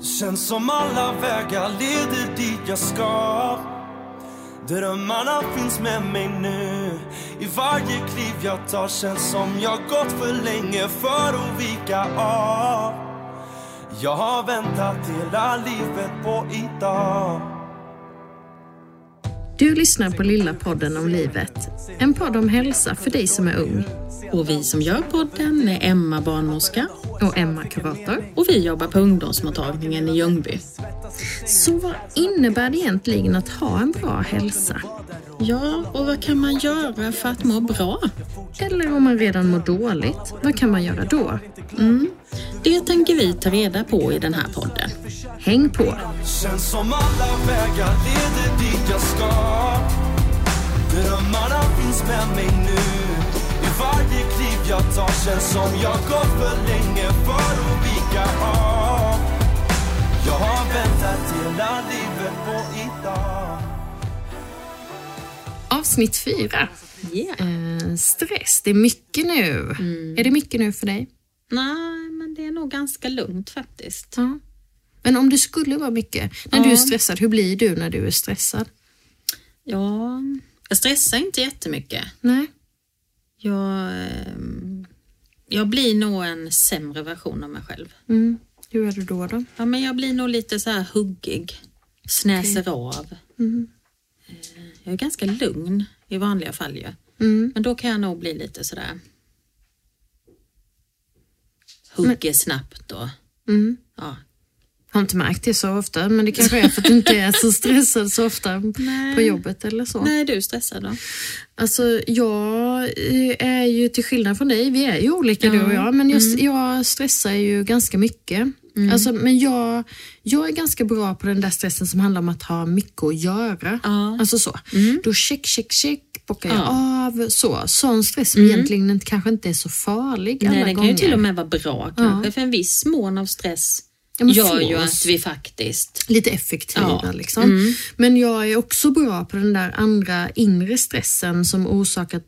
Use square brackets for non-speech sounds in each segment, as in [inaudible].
Känns som alla vägar leder dit jag ska. Drömmarna finns med mig nu. I varje kliv jag tar känns som jag gått för länge för att vika av. Jag har väntat hela livet på idag. Du lyssnar på Lilla podden om livet. En podd om hälsa för dig som är ung. Och vi som gör podden är Emma barnmorska Och Emma kurator. och vi jobbar på ungdomsmottagningen i Ljungby. Så vad innebär det egentligen att ha en bra hälsa? Ja, och vad kan man göra för att må bra? Eller om man redan mår dåligt, vad kan man göra då? Det tänker vi ta reda på i den här podden. Häng på! Känns som alla vägar leder dit jag ska Drömmarna finns med mig nu I varje kliv jag tar känns som jag gått för länge för att vika av Jag har väntat hela livet på idag Avsnitt fyra. Yeah. Eh, stress, det är mycket nu. Är det mycket nu för dig? Nej, men det är nog ganska lugnt faktiskt. Ja. Men om det skulle vara mycket, när du Ja. är stressad, hur blir du när du är stressad? Ja, jag stressar inte jättemycket. Nej. Jag, ehm, jag blir nog en sämre version av mig själv. Mm. Hur är du då? då? Ja, men jag blir nog lite så här huggig, snäser av. Mm. Eh, Jag är ganska lugn i vanliga fall ju. Mm. Men då kan jag nog bli lite sådär hugger snabbt och Mm. ja. Har inte märkt det så ofta, men det kanske är för att du inte är så [laughs] stressad så ofta på jobbet eller så. Nej, är du stressad då? Alltså jag är ju till skillnad från dig, vi är ju olika du och jag, men jag, Mm. jag stressar ju ganska mycket. Alltså, men jag, jag är ganska bra på den där stressen som handlar om att ha mycket att göra. Ja. Alltså så. Då check, check, check, bockar jag Ja. av. Så. Sån stress som egentligen inte, kanske inte är så farlig alla Nej, den kan ju till och med vara bra kanske, för en viss mån av stress Ja, gör ju att vi faktiskt... lite effektiva. Ja. Liksom. Men jag är också bra på den där andra inre stressen som orsakats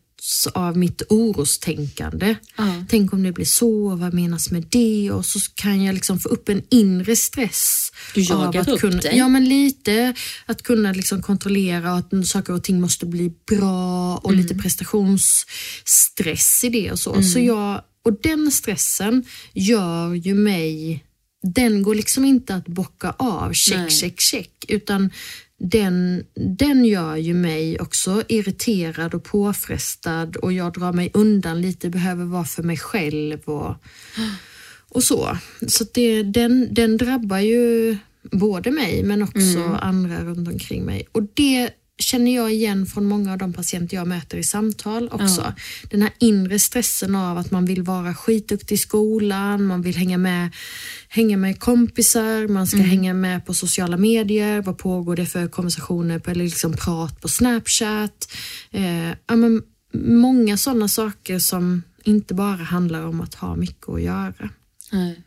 av mitt orostänkande. Ja. Tänk om det blir så, vad menas med det? Och så kan jag liksom få upp en inre stress. Du jagar upp kunna, dig. Ja, men lite. Att kunna liksom kontrollera att saker och ting måste bli bra och Mm. lite prestationsstress i det och så. så jag, och den stressen gör ju mig den går liksom inte att bocka av, check, Nej. check, check, utan den, den gör ju mig också irriterad och påfrestad och jag drar mig undan lite, behöver vara för mig själv och, och så. Så det, den, den drabbar ju både mig men också andra runt omkring mig. Och det känner jag igen från många av de patienter jag möter i samtal också. Den här inre stressen av att man vill vara skitduktig i skolan, man vill hänga med, hänga med kompisar, man ska hänga med på sociala medier, vad pågår det för konversationer på, eller liksom prat på Snapchat. Eh, ja, men många sådana saker som inte bara handlar om att ha mycket att göra. Nej.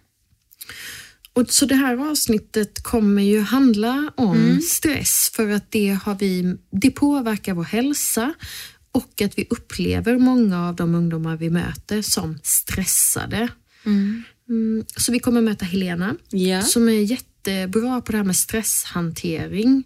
Och så det här avsnittet kommer ju handla om stress för att det, har vi, det påverkar vår hälsa och att vi upplever många av de ungdomar vi möter som stressade. Mm, så vi kommer möta Helena Ja. som är jättebra på det här med stresshantering.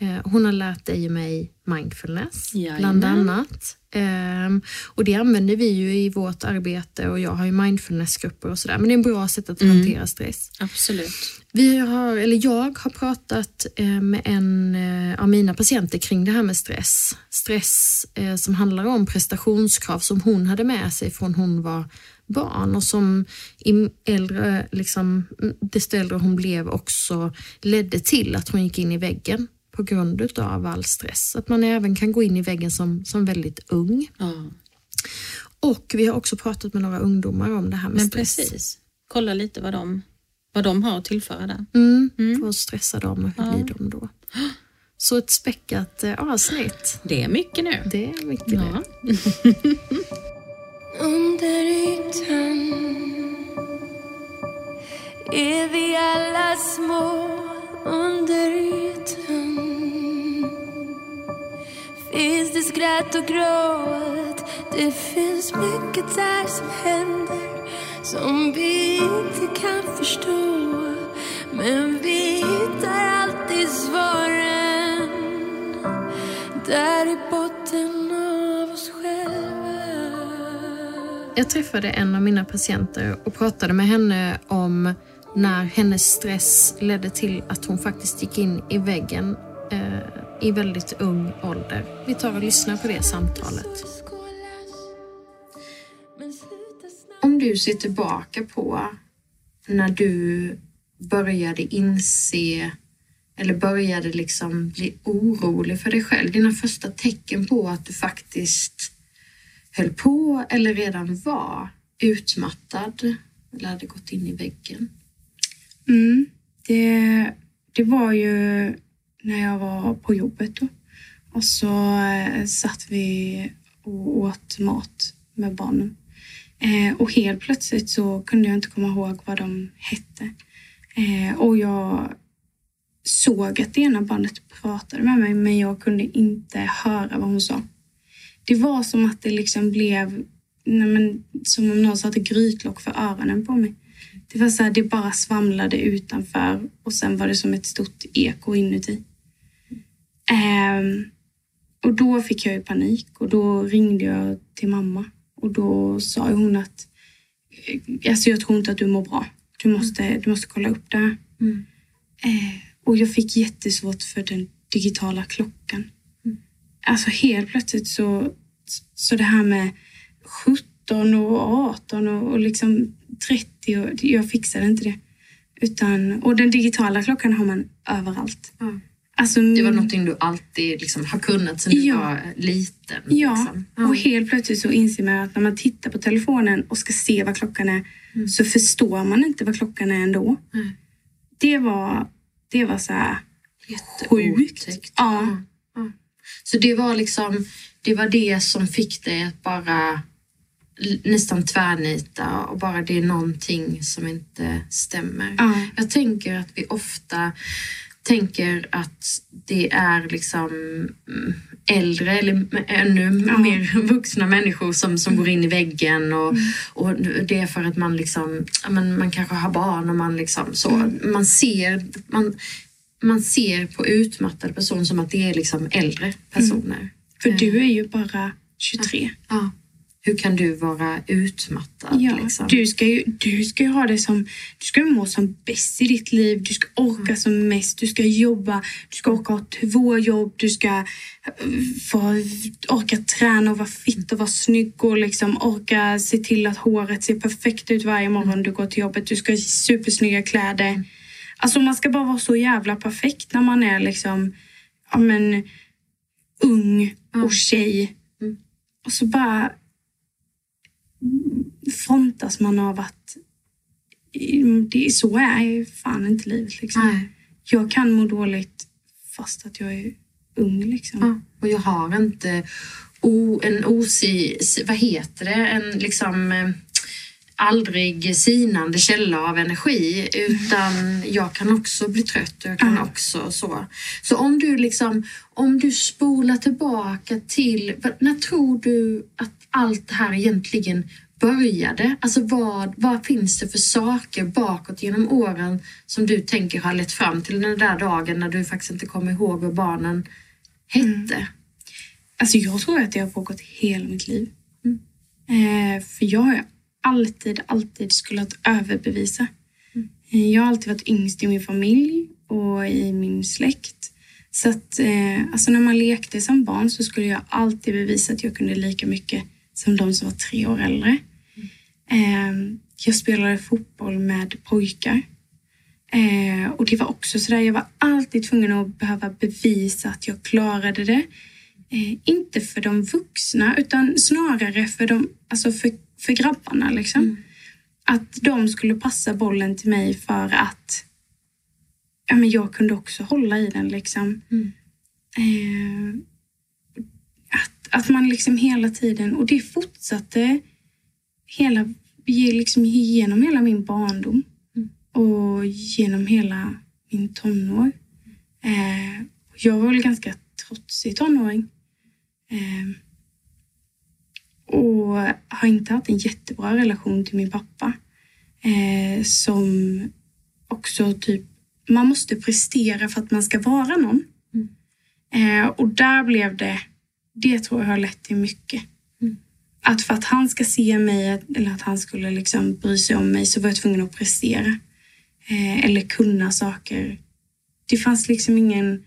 Eh, Hon har lärt dig och mig mindfulness Jajamän. bland annat. Ehm, och det använder vi ju i vårt arbete och jag har ju mindfulnessgrupper och sådär. Men det är en bra sätt att hantera stress. Absolut. Vi har, eller jag har pratat eh, med en eh, av mina patienter kring det här med stress. Stress eh, som handlar om prestationskrav som hon hade med sig från hon var barn och som i äldre, liksom, desto äldre hon blev också ledde till att hon gick in i väggen på grund av all stress. Att man även kan gå in i väggen som, som väldigt ung. Ja. Och vi har också pratat med några ungdomar om det här med Men stress. precis. Kolla lite vad de, vad de har att tillföra där. Mm, Vad stressar de och hur blir de då? Så ett späckat eh, avsnitt. Det är mycket nu. Det är mycket Ja. det. [laughs] Under ytan är vi alla små under ytan. Finns det skratt och gråt? Det finns mycket där som händer Som vi inte kan förstå. Men vi hittar alltid svaren där i botten av oss själva. Jag träffade en av mina patienter och pratade med henne om när hennes stress ledde till att hon faktiskt gick in i väggen eh, i väldigt ung ålder. Vi tar och lyssnar på det samtalet. Om du ser tillbaka på när du började inse eller började liksom bli orolig för dig själv, dina första tecken på att du faktiskt höll på eller redan var utmattad eller hade gått in i väggen? Mm, det, det var ju när jag var på jobbet då. Och så eh, satt vi och åt mat med barnen. Eh, och helt plötsligt så kunde jag inte komma ihåg vad de hette. Eh, och jag såg att det ena barnet pratade med mig men jag kunde inte höra vad hon sa. Det var som att det liksom blev nej men, som om någon satte grytlock för öronen på mig. Det var så här, det bara svamlade utanför och sen var det som ett stort eko inuti. Ehm, och då fick jag ju panik och då ringde jag till mamma och då sa hon att eh, alltså jag tror inte att du mår bra. Du måste, du måste kolla upp det här. Mm. Eh, och jag fick jättesvårt för den digitala klockan. Alltså helt plötsligt så, så det här med 17 och 18 och, och liksom 30, och, jag fixade inte det. Utan, och den digitala klockan har man överallt. Ja. Alltså, Det var någonting du alltid liksom har kunnat sedan du Ja. var liten. Ja, liksom. ja. och helt plötsligt så inser man att när man tittar på telefonen och ska se vad klockan är Mm. så förstår man inte vad klockan är ändå. Det var, det var så här sjukt. Ja. Så det var liksom, det var det som fick dig att bara nästan tvärnita och bara det är någonting som inte stämmer. Ja. Jag tänker att vi ofta tänker att det är liksom mm, äldre eller ännu Ja. mer vuxna människor som, som går in i väggen och, Mm. och det är för att man liksom, ja, men man kanske har barn och man liksom så, Mm. man ser, man, man ser på utmattade personer som att det är liksom äldre personer. För Eh, du är ju bara 23. Ja. Hur kan du vara utmattad? Ja, liksom? du, ska ju, du ska ju ha det som, du ska må som bäst i ditt liv. Du ska orka Mm. som mest. Du ska jobba. Du ska orka ha två jobb. Du ska eh, få, orka träna och vara fit och vara snygg och liksom orka se till att håret ser perfekt ut varje morgon Mm. du går till jobbet. Du ska ha supersnygga kläder. Alltså man ska bara vara så jävla perfekt när man är liksom, ja men, ung och tjej. Mm. Och så bara frontas man av att mm, det, så är ju fan inte livet. Liksom. Nej. Jag kan må dåligt fast att jag är ung. Liksom. Ja, och jag har inte o, en osi, vad heter det, en liksom eh, aldrig sinande källa av energi utan jag kan också bli trött och jag kan Ja. också så. Så om du liksom, om du spolar tillbaka till, när tror du att allt det här egentligen började? Alltså vad, vad finns det för saker bakåt genom åren som du tänker har lett fram till den där dagen när du faktiskt inte kommer ihåg vad barnen hette? Alltså jag tror att det har pågått hela mitt liv. Mm. Eh, för jag har alltid, alltid skulle överbevisa. Mm. Eh, jag har alltid varit yngst i min familj och i min släkt. Så att eh, alltså när man lekte som barn så skulle jag alltid bevisa att jag kunde lika mycket som de som var tre år äldre. Eh, jag spelade fotboll med pojkar. Eh, och det var också sådär, jag var alltid tvungen att behöva bevisa att jag klarade det. Eh, inte för de vuxna utan snarare för, de, alltså för, för grabbarna. Liksom. Att de skulle passa bollen till mig för att ja, men jag kunde också hålla i den. Liksom. Mm. Eh, att, man liksom hela tiden, och det fortsatte hela, liksom genom hela min barndom och genom hela min tonår. Eh, jag var väl ganska trotsig tonåring. Eh, och har inte haft en jättebra relation till min pappa. Eh, som också typ man måste prestera för att man ska vara någon. Eh, och där blev det, det tror jag har lett till mycket. Att för att han ska se mig eller att han skulle liksom bry sig om mig så var jag tvungen att prestera. Eh, eller kunna saker. Det fanns liksom ingen,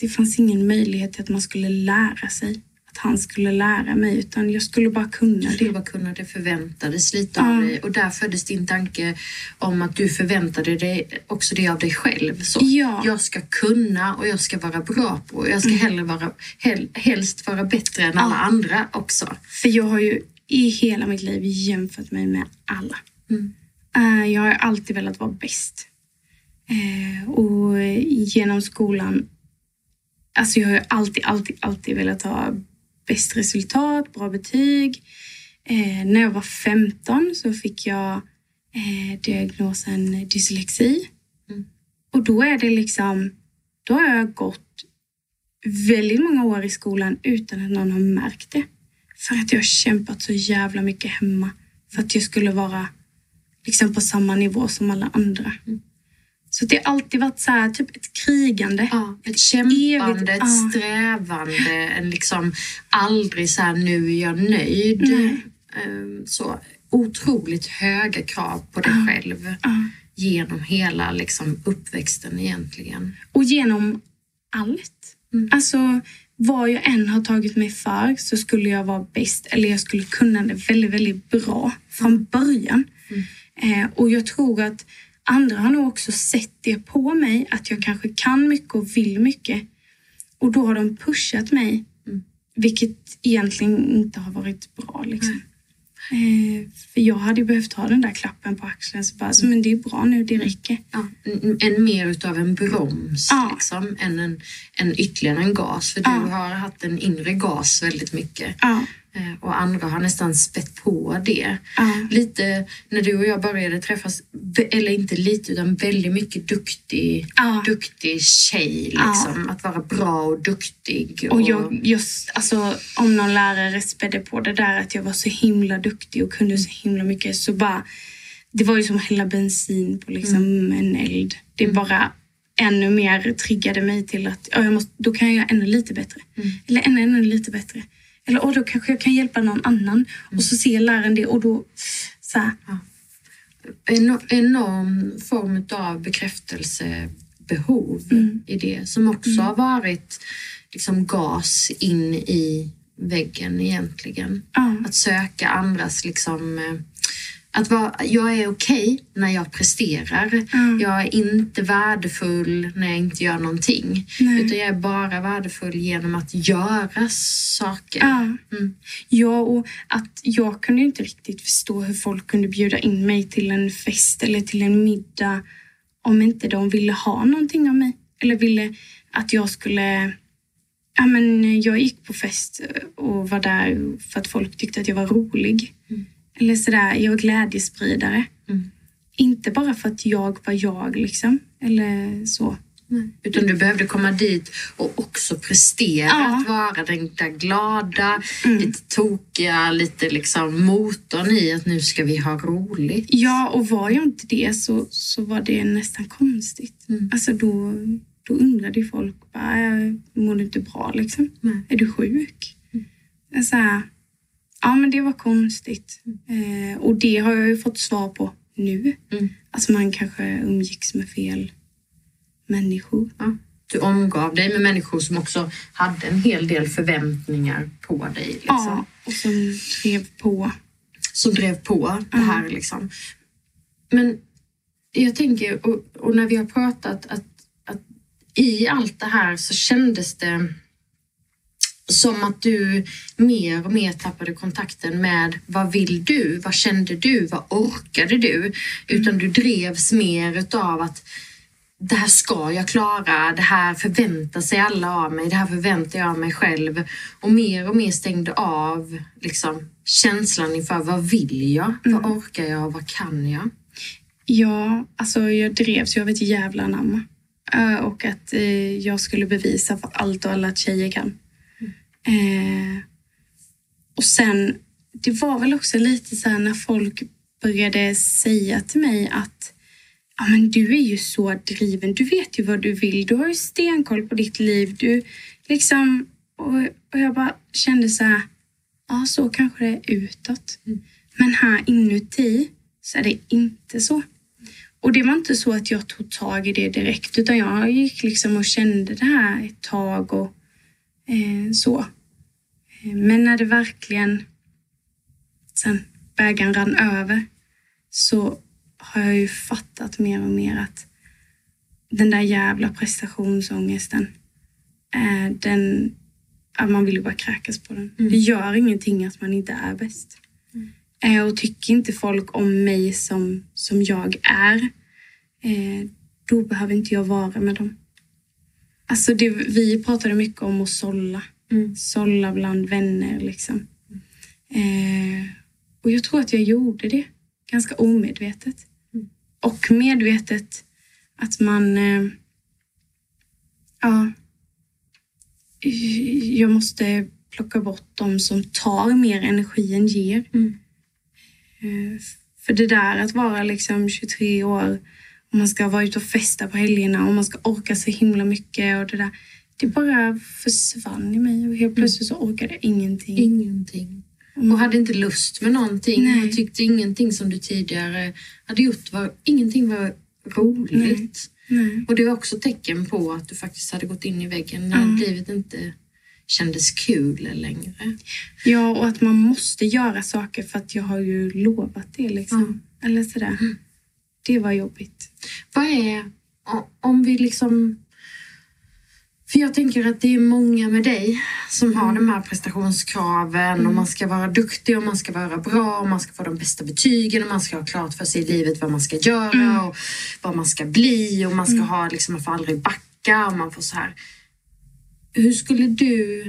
det fanns ingen möjlighet till att man skulle lära sig. Att han skulle lära mig utan jag skulle bara kunna Du skulle det. bara kunna det förväntades lite Ja. av dig och där föddes din tanke om att du förväntade dig också det av dig själv. Så Ja. Jag ska kunna och jag ska vara bra på. Jag ska hellre vara, hel, helst vara bättre än alla Ja. andra också. För jag har ju i hela mitt liv jämfört mig med alla. Mm. Eh, jag har alltid velat vara bäst. Eh, och genom skolan, alltså jag har ju alltid, alltid, alltid velat ha bäst resultat, bra betyg. Eh, när jag var 15 så fick jag eh, diagnosen dyslexi. Mm. Och då är det liksom, då har jag gått väldigt många år i skolan utan att någon har märkt det. För att jag har kämpat så jävla mycket hemma. För att jag skulle vara liksom på samma nivå som alla andra. Så det har alltid varit så här, typ ett krigande. Ja, ett kämpande, evigt- ett ja. strävande, en liksom aldrig så här nu är jag nöjd. Nej. Ehm, Så otroligt höga krav på dig själv Ja. genom hela liksom uppväxten egentligen. Och genom allt. Mm. Alltså, vad jag än har tagit mig för så skulle jag vara bäst. Eller jag skulle kunna det väldigt, väldigt bra från början. Eh, och jag tror att andra har nog också sett det på mig. Att jag kanske kan mycket och vill mycket. Och då har de pushat mig. Vilket egentligen inte har varit bra. Liksom. Eh, för jag hade behövt ha den där klappen på axeln. Så bara, så, men det är bra nu, det räcker. Ja, en, en mer utav en broms Ja. liksom, än en, en ytterligare en gas. För du Ja. har haft en inre gas väldigt mycket. Ja, Och andra har nästan spett på det. ja, Lite när du och jag började träffas, eller inte lite utan väldigt mycket duktig, Ja. duktig tjej. Liksom. Att vara bra och duktig. Och jag, jag, alltså, om någon lärare spädde på det där att jag var så himla duktig och kunde så himla mycket så bara... Det var ju som att hälla bensin på liksom en eld. Det bara ännu mer triggade mig till att ja, jag måste, då kan jag göra ännu lite bättre. Eller ännu, ännu lite bättre. Eller åh, då kanske jag kan hjälpa någon annan. Och så ser läraren det och då... Så här, en enorm form av bekräftelsebehov Mm. i det som också har varit liksom gas in i väggen egentligen. ja, Att söka andras liksom eh, att vara, jag är okej när jag presterar. Mm. Jag är inte värdefull när jag inte gör någonting. Nej. Utan jag är bara värdefull genom att göra saker. ja. Mm. Ja, och att jag kunde inte riktigt förstå hur folk kunde bjuda in mig till en fest eller till en middag om inte de ville ha någonting av mig. Eller ville att jag skulle... Ja, men jag gick på fest och var där för att folk tyckte att jag var rolig. Eller sådär, jag var glädjespridare. Mm. Inte bara för att jag var jag, liksom. Eller så. Utan du behövde komma dit och också prestera Ja. att vara den där glada, Mm. lite tokiga, lite liksom motorn i att nu ska vi ha roligt. Ja, och var jag inte det så, så var det nästan konstigt. Mm. Alltså då, då undrade ju folk bara, "Äh, mår du inte bra liksom? Nej. Är du sjuk? Så här, ja men det var konstigt. Eh, och det har jag ju fått svar på nu. Mm. Alltså man kanske umgicks med fel människor. Ja. Du omgav dig med människor som också hade en hel del förväntningar på dig. Liksom. Ja, och som drev på. som drev på det här. Liksom. Men jag tänker, och, och när vi har pratat, att, att i allt det här så kändes det som att du mer och mer tappade kontakten med vad vill du, vad kände du, vad orkade du? Utan du drevs mer utav att det här ska jag klara, det här förväntar sig alla av mig, det här förväntar jag av mig själv. Och mer och mer stängde av liksom, känslan inför vad vill jag, vad orkar jag vad kan jag? Ja, alltså jag drevs ju av ett jävla namn. Eh, Och att eh, jag skulle bevisa för allt och alla att tjejer kan. Eh, och sen, det var väl också lite så här när folk började säga till mig att ja men du är ju så driven, du vet ju vad du vill, du har ju stenkoll på ditt liv, du liksom, och, och jag bara kände så här, ja så kanske det är utåt. Men här inuti så är det inte så. Och det var inte så att jag tog tag i det direkt utan jag gick liksom och kände det här ett tag och så. Eh, Men när det verkligen sen bägaren rann över så har jag ju fattat mer och mer att den där jävla prestationsångesten, eh, den, ja, man vill ju bara kräkas på den. Det gör ingenting att man inte är bäst. Eh, och tycker inte folk om mig som, som jag är, eh, då behöver inte jag vara med dem. Alltså det, vi pratade mycket om att sålla. Sålla bland vänner liksom. Eh, och jag tror att jag gjorde det ganska omedvetet. Och medvetet att man... Eh, ja. Jag måste plocka bort de som tar mer energi än ger. Eh, för det där att vara liksom 23 år och man ska vara ute och festa på helgerna och man ska orka så himla mycket och det där. Det bara försvann i mig och helt plötsligt så orkade jag ingenting. Ingenting. Och hade inte lust med någonting. Nej. Och tyckte ingenting som du tidigare hade gjort var, ingenting var roligt. Nej. Och det var också tecken på att du faktiskt hade gått in i väggen när Ja. livet inte kändes kul längre. Ja, och att man måste göra saker för att jag har ju lovat det liksom. Eller sådär. Det var jobbigt. Vad är, om vi liksom... För jag tänker att det är många med dig som har de här prestationskraven och man ska vara duktig och man ska vara bra och man ska få de bästa betygen och man ska ha klart för sig i livet vad man ska göra och vad man ska bli och man ska ha liksom, man får aldrig backa och man får så här. Hur skulle du,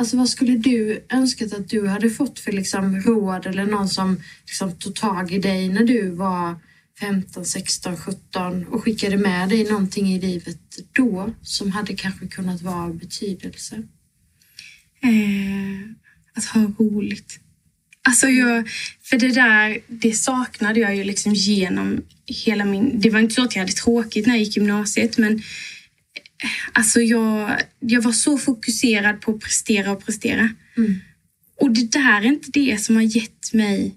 alltså vad skulle du önskat att du hade fått för liksom råd eller någon som liksom tog tag i dig när du var 15, 16, 17 och skickade med dig någonting i livet då som hade kanske kunnat vara av betydelse? Eh, att ha roligt. Alltså jag, för det där, det saknade jag ju liksom genom hela min... Det var inte så att jag hade tråkigt när jag gick gymnasiet, men eh, alltså jag, jag var så fokuserad på att prestera och prestera. Och det där är inte det som har gett mig...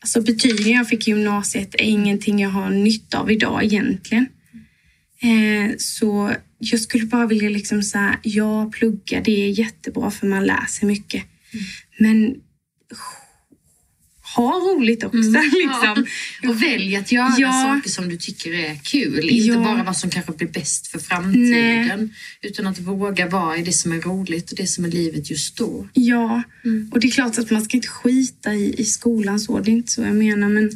Alltså betygen jag fick i gymnasiet är ingenting jag har nytta av idag egentligen. Eh, så jag skulle bara vilja liksom säga, ja plugga det är jättebra för man lär sig mycket. Men ha roligt också [laughs] liksom. Och välj att göra Ja. saker som du tycker är kul. Inte Ja. bara vad som kanske blir bäst för framtiden. Utan att våga vara i det som är roligt och det som är livet just då. Ja, och det är klart att man ska inte skita i, i skolan så, det är inte så jag menar. Men,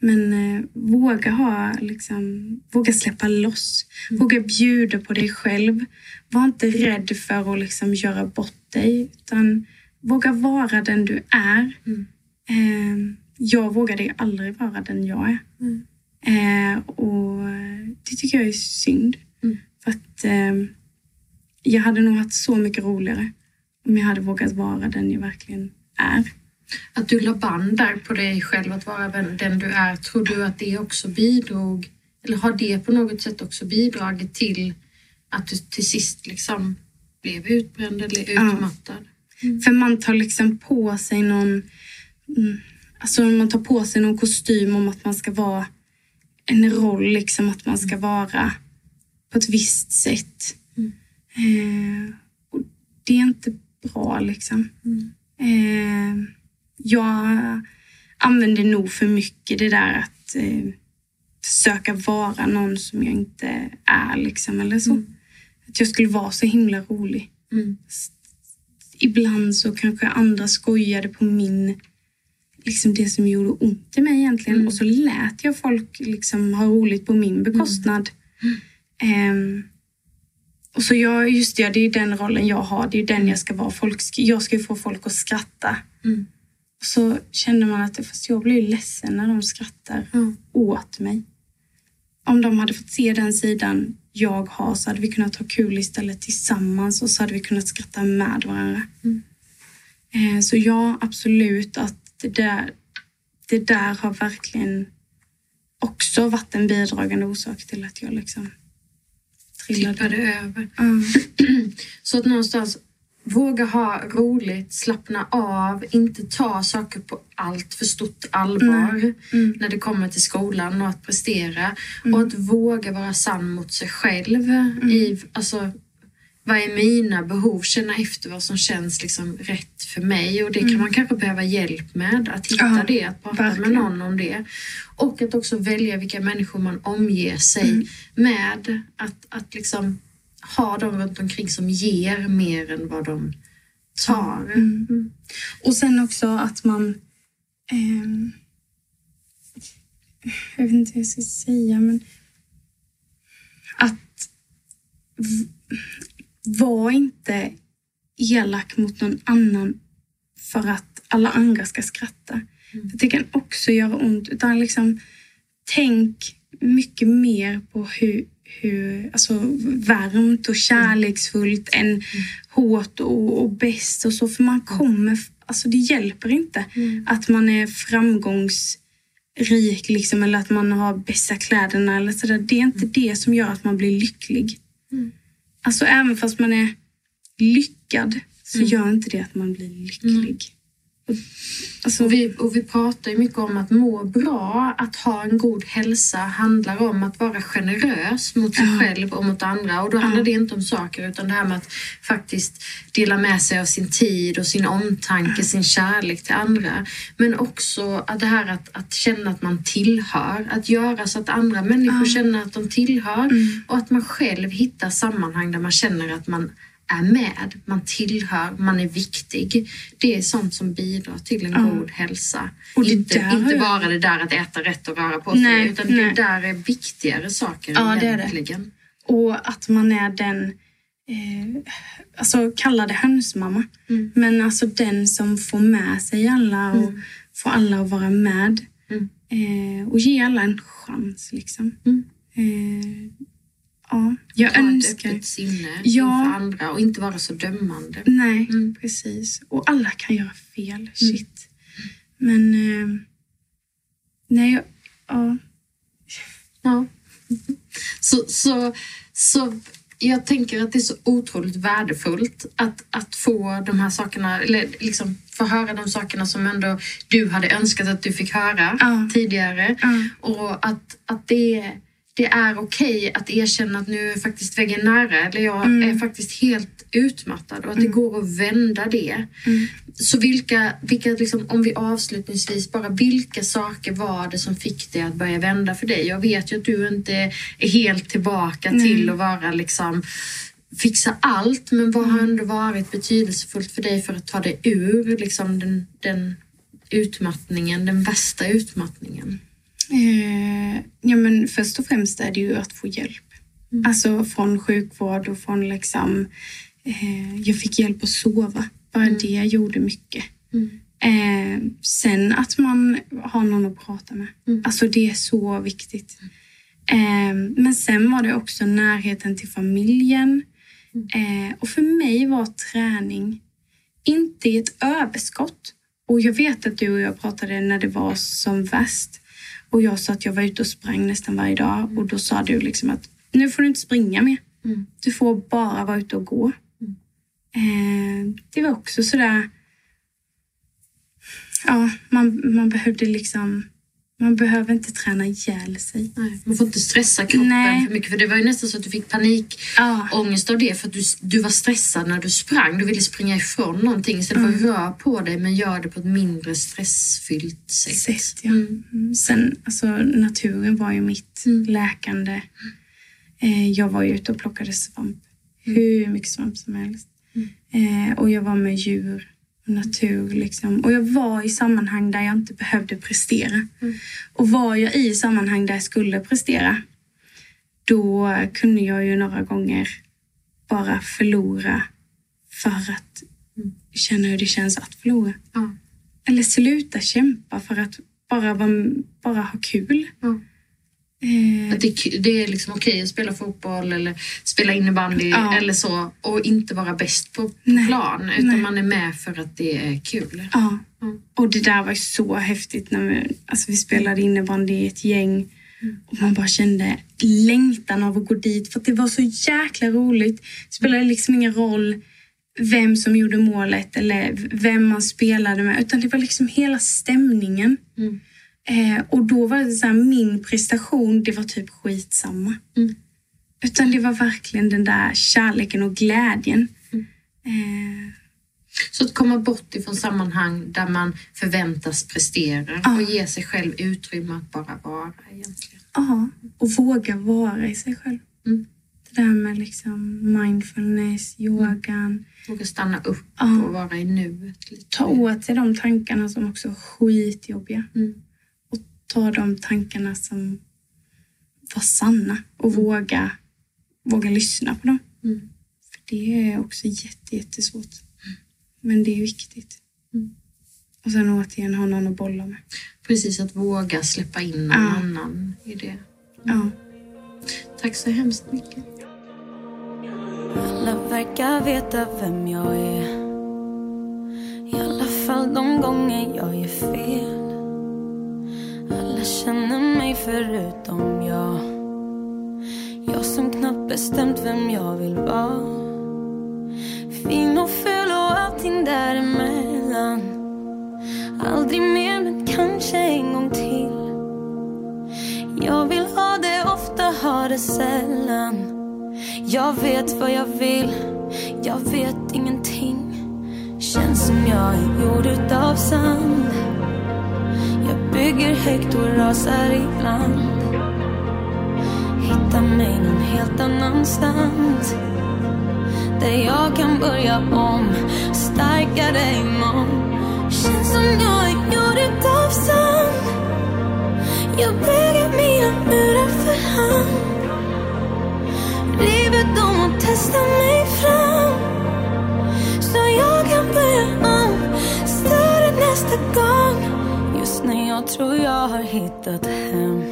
men eh, våga ha, liksom, våga släppa loss. Våga bjuda på dig själv. Var inte rädd för att liksom göra bort dig, utan våga vara den du är. Eh, jag vågade aldrig vara den jag är. Eh, och det tycker jag är synd. För att eh, jag hade nog haft så mycket roligare om jag hade vågat vara den jag verkligen är. Att du la band där på dig själv att vara den du är. Tror du att det också bidrog, eller har det på något sätt också bidragit till att du till sist liksom blev utbränd eller Ja. utmattad? För man tar liksom på sig någon... Mm, alltså man tar på sig någon kostym om att man ska vara en roll, liksom att man ska vara på ett visst sätt. Eh, och det är inte bra liksom. Eh, jag använder nog för mycket det där att eh, försöka vara någon som jag inte är liksom eller så. Att jag skulle vara så himla rolig. Mm. Ibland så kanske andra skojade på min, liksom det som gjorde ont i mig egentligen. Och så lät jag folk liksom ha roligt på min bekostnad. Ehm, och så jag, just det, det är den rollen jag har. Det är den jag ska vara. Folk, jag ska ju få folk att skratta. Mm. Och så kände man att fast jag blir ju ledsen när de skrattar Ja. åt mig. Om de hade fått se den sidan jag har så hade vi kunnat ha kul istället tillsammans och så hade vi kunnat skratta med varandra. Eh, så ja, absolut att det där, det där har verkligen också varit en bidragande orsak till att jag liksom trillade. Tippade över. Ja. [clears throat] Så att någonstans våga ha roligt, slappna av, inte ta saker på allt för stort allvar Mm. när det kommer till skolan och att prestera. Och att våga vara sann mot sig själv. I, alltså, vad är mina behov? Känna efter vad som känns liksom rätt för mig. Och det kan man kanske behöva hjälp med. Att hitta Ja, det, att prata verkligen. med någon om det. Och att också välja vilka människor man omger sig Mm. med. Att, att liksom ha dem runt omkring som ger mer än vad de tar. Mm. Och sen också att man... ehm, jag vet inte hur jag ska säga, men... Att... Var inte elak mot någon annan för att alla andra ska skratta. För Det kan också göra ont. Utan liksom, tänk mycket mer på hur, hur alltså, varmt och kärleksfullt än hårt och, och bäst och så. För man kommer, alltså det hjälper inte att man är framgångsrik liksom, eller att man har bästa kläderna eller sådär. Det är inte det som gör att man blir lycklig. Alltså även fast man är lyckad så gör inte det att man blir lycklig. Alltså, vi, och vi pratar ju mycket om att må bra, att ha en god hälsa handlar om att vara generös mot sig själv och mot andra. Och då handlar det inte om saker utan det här med att faktiskt dela med sig av sin tid och sin omtanke, sin kärlek till andra. Men också att det här att, att känna att man tillhör, att göra så att andra människor känner att de tillhör och att man själv hittar sammanhang där man känner att man är med, man tillhör, man är viktig. Det är sånt som bidrar till en god hälsa. Och inte, inte jag- bara det där att äta rätt och röra på sig, Nej, utan nej. det där är viktigare saker Ja, det är det. egentligen. Och att man är den, eh, alltså kalla det hönsmamma, men alltså den som får med sig alla och får alla att vara med. Mm. Eh, och ge alla en chans liksom. Mm. Eh, ja, jag Ta ett önskar... öppet sinne Ja. inför andra och inte vara så dömande. Nej, Mm. precis. Och alla kan göra fel. Shit. Men... Eh, nej, jag, ja. Ja. Så, så, så jag tänker att det är så otroligt värdefullt att, att få de här sakerna, eller liksom få höra de sakerna som ändå du hade önskat att du fick höra Ja. tidigare. Ja. Och att, att det, det är okej att erkänna att nu är faktiskt väggen nära eller jag Mm. är faktiskt helt utmattad och att det går att vända det. Mm. Så vilka, vilka liksom, om vi avslutningsvis bara, vilka saker var det som fick dig att börja vända för dig? Jag vet ju att du inte är helt tillbaka till att vara liksom fixa allt, men vad har ändå varit betydelsefullt för dig för att ta dig ur liksom, den, den utmattningen, den värsta utmattningen? Eh, ja, men först och främst är det ju att få hjälp. Alltså från sjukvård och från liksom... Eh, jag fick hjälp att sova. Bara det gjorde mycket. Eh, sen att man har någon att prata med. Alltså det är så viktigt. Eh, men sen var det också närheten till familjen. Eh, och för mig var träning inte ett överskott. Och jag vet att du och jag pratade när det var som värst. Och jag sa att jag var ute och sprang nästan varje dag. Och då sa du liksom att nu får du inte springa mer. Mm. Du får bara vara ute och gå. Eh, det var också sådär... Ja, man, man behövde liksom... Man behöver inte träna ihjäl sig. Nej, man får inte stressa kroppen Nej. för mycket för det var ju nästan så att du fick panikångest Ja. av det för att du, du var stressad när du sprang. Du ville springa ifrån någonting istället för att röra på dig men gör det på ett mindre stressfyllt sätt. Sätt, ja. Mm. Sen, alltså naturen var ju mitt läkande. Eh, jag var ju ute och plockade svamp. Hur mycket svamp som helst. Eh, och jag var med djur natur liksom. Och jag var i sammanhang där jag inte behövde prestera. Och var jag i sammanhang där jag skulle prestera, då kunde jag ju några gånger bara förlora för att känna hur det känns att förlora. Ja. Eller sluta kämpa för att bara, bara ha kul. Ja. Eh, Att det, det är liksom okej att spela fotboll eller spela innebandy Ja. eller så och inte vara bäst på, Nej. plan utan Nej. man är med för att det är kul. ja. Mm. Och det där var så häftigt när vi, alltså vi spelade innebandy i ett gäng Och man bara kände längtan av att gå dit för att det var så jäkla roligt. Det spelade liksom ingen roll vem som gjorde målet eller vem man spelade med utan det var liksom hela stämningen. Eh, och då var det så här, min prestation, det var typ skitsamma. Utan det var verkligen den där kärleken och glädjen. Eh, Så att komma bort ifrån sammanhang där man förväntas prestera Ja. och ge sig själv utrymme att bara vara egentligen. Ja, och våga vara i sig själv. Mm. Det där med liksom mindfulness, yogan. Våga stanna upp Ja. och vara i nuet. Lite. Ta åt sig de tankarna som också är skitjobbiga. Mm. Ta de tankarna som var sanna och våga, våga lyssna på dem. Mm. För det är också jätte, jättesvårt. Men det är viktigt. Mm. Och sen återigen ha någon att bolla med. Precis, att våga släppa in någon Ja. annan i det. Ja. Tack så hemskt mycket. Alla verkar veta vem jag är I alla fall de gånger jag gör fel alla känner mig förutom jag. Jag som knappt bestämt vem jag vill vara. Fin och ful och allting däremellan. Aldrig mer men kanske en gång till. Jag vill ha det ofta, ha det sällan. Jag vet vad jag vill, jag vet ingenting. Känns som jag är gjord utav sand bygger högt och rasar ibland. Hittar mig någon helt annanstans. Där jag kan börja om, starkare imorgon. Känns som jag är gjord utav sand. Jag bygger mina murar för hand. River dem och testar mig fram. Så jag kan börja om Större nästa gång. Just när jag tror jag har hittat hem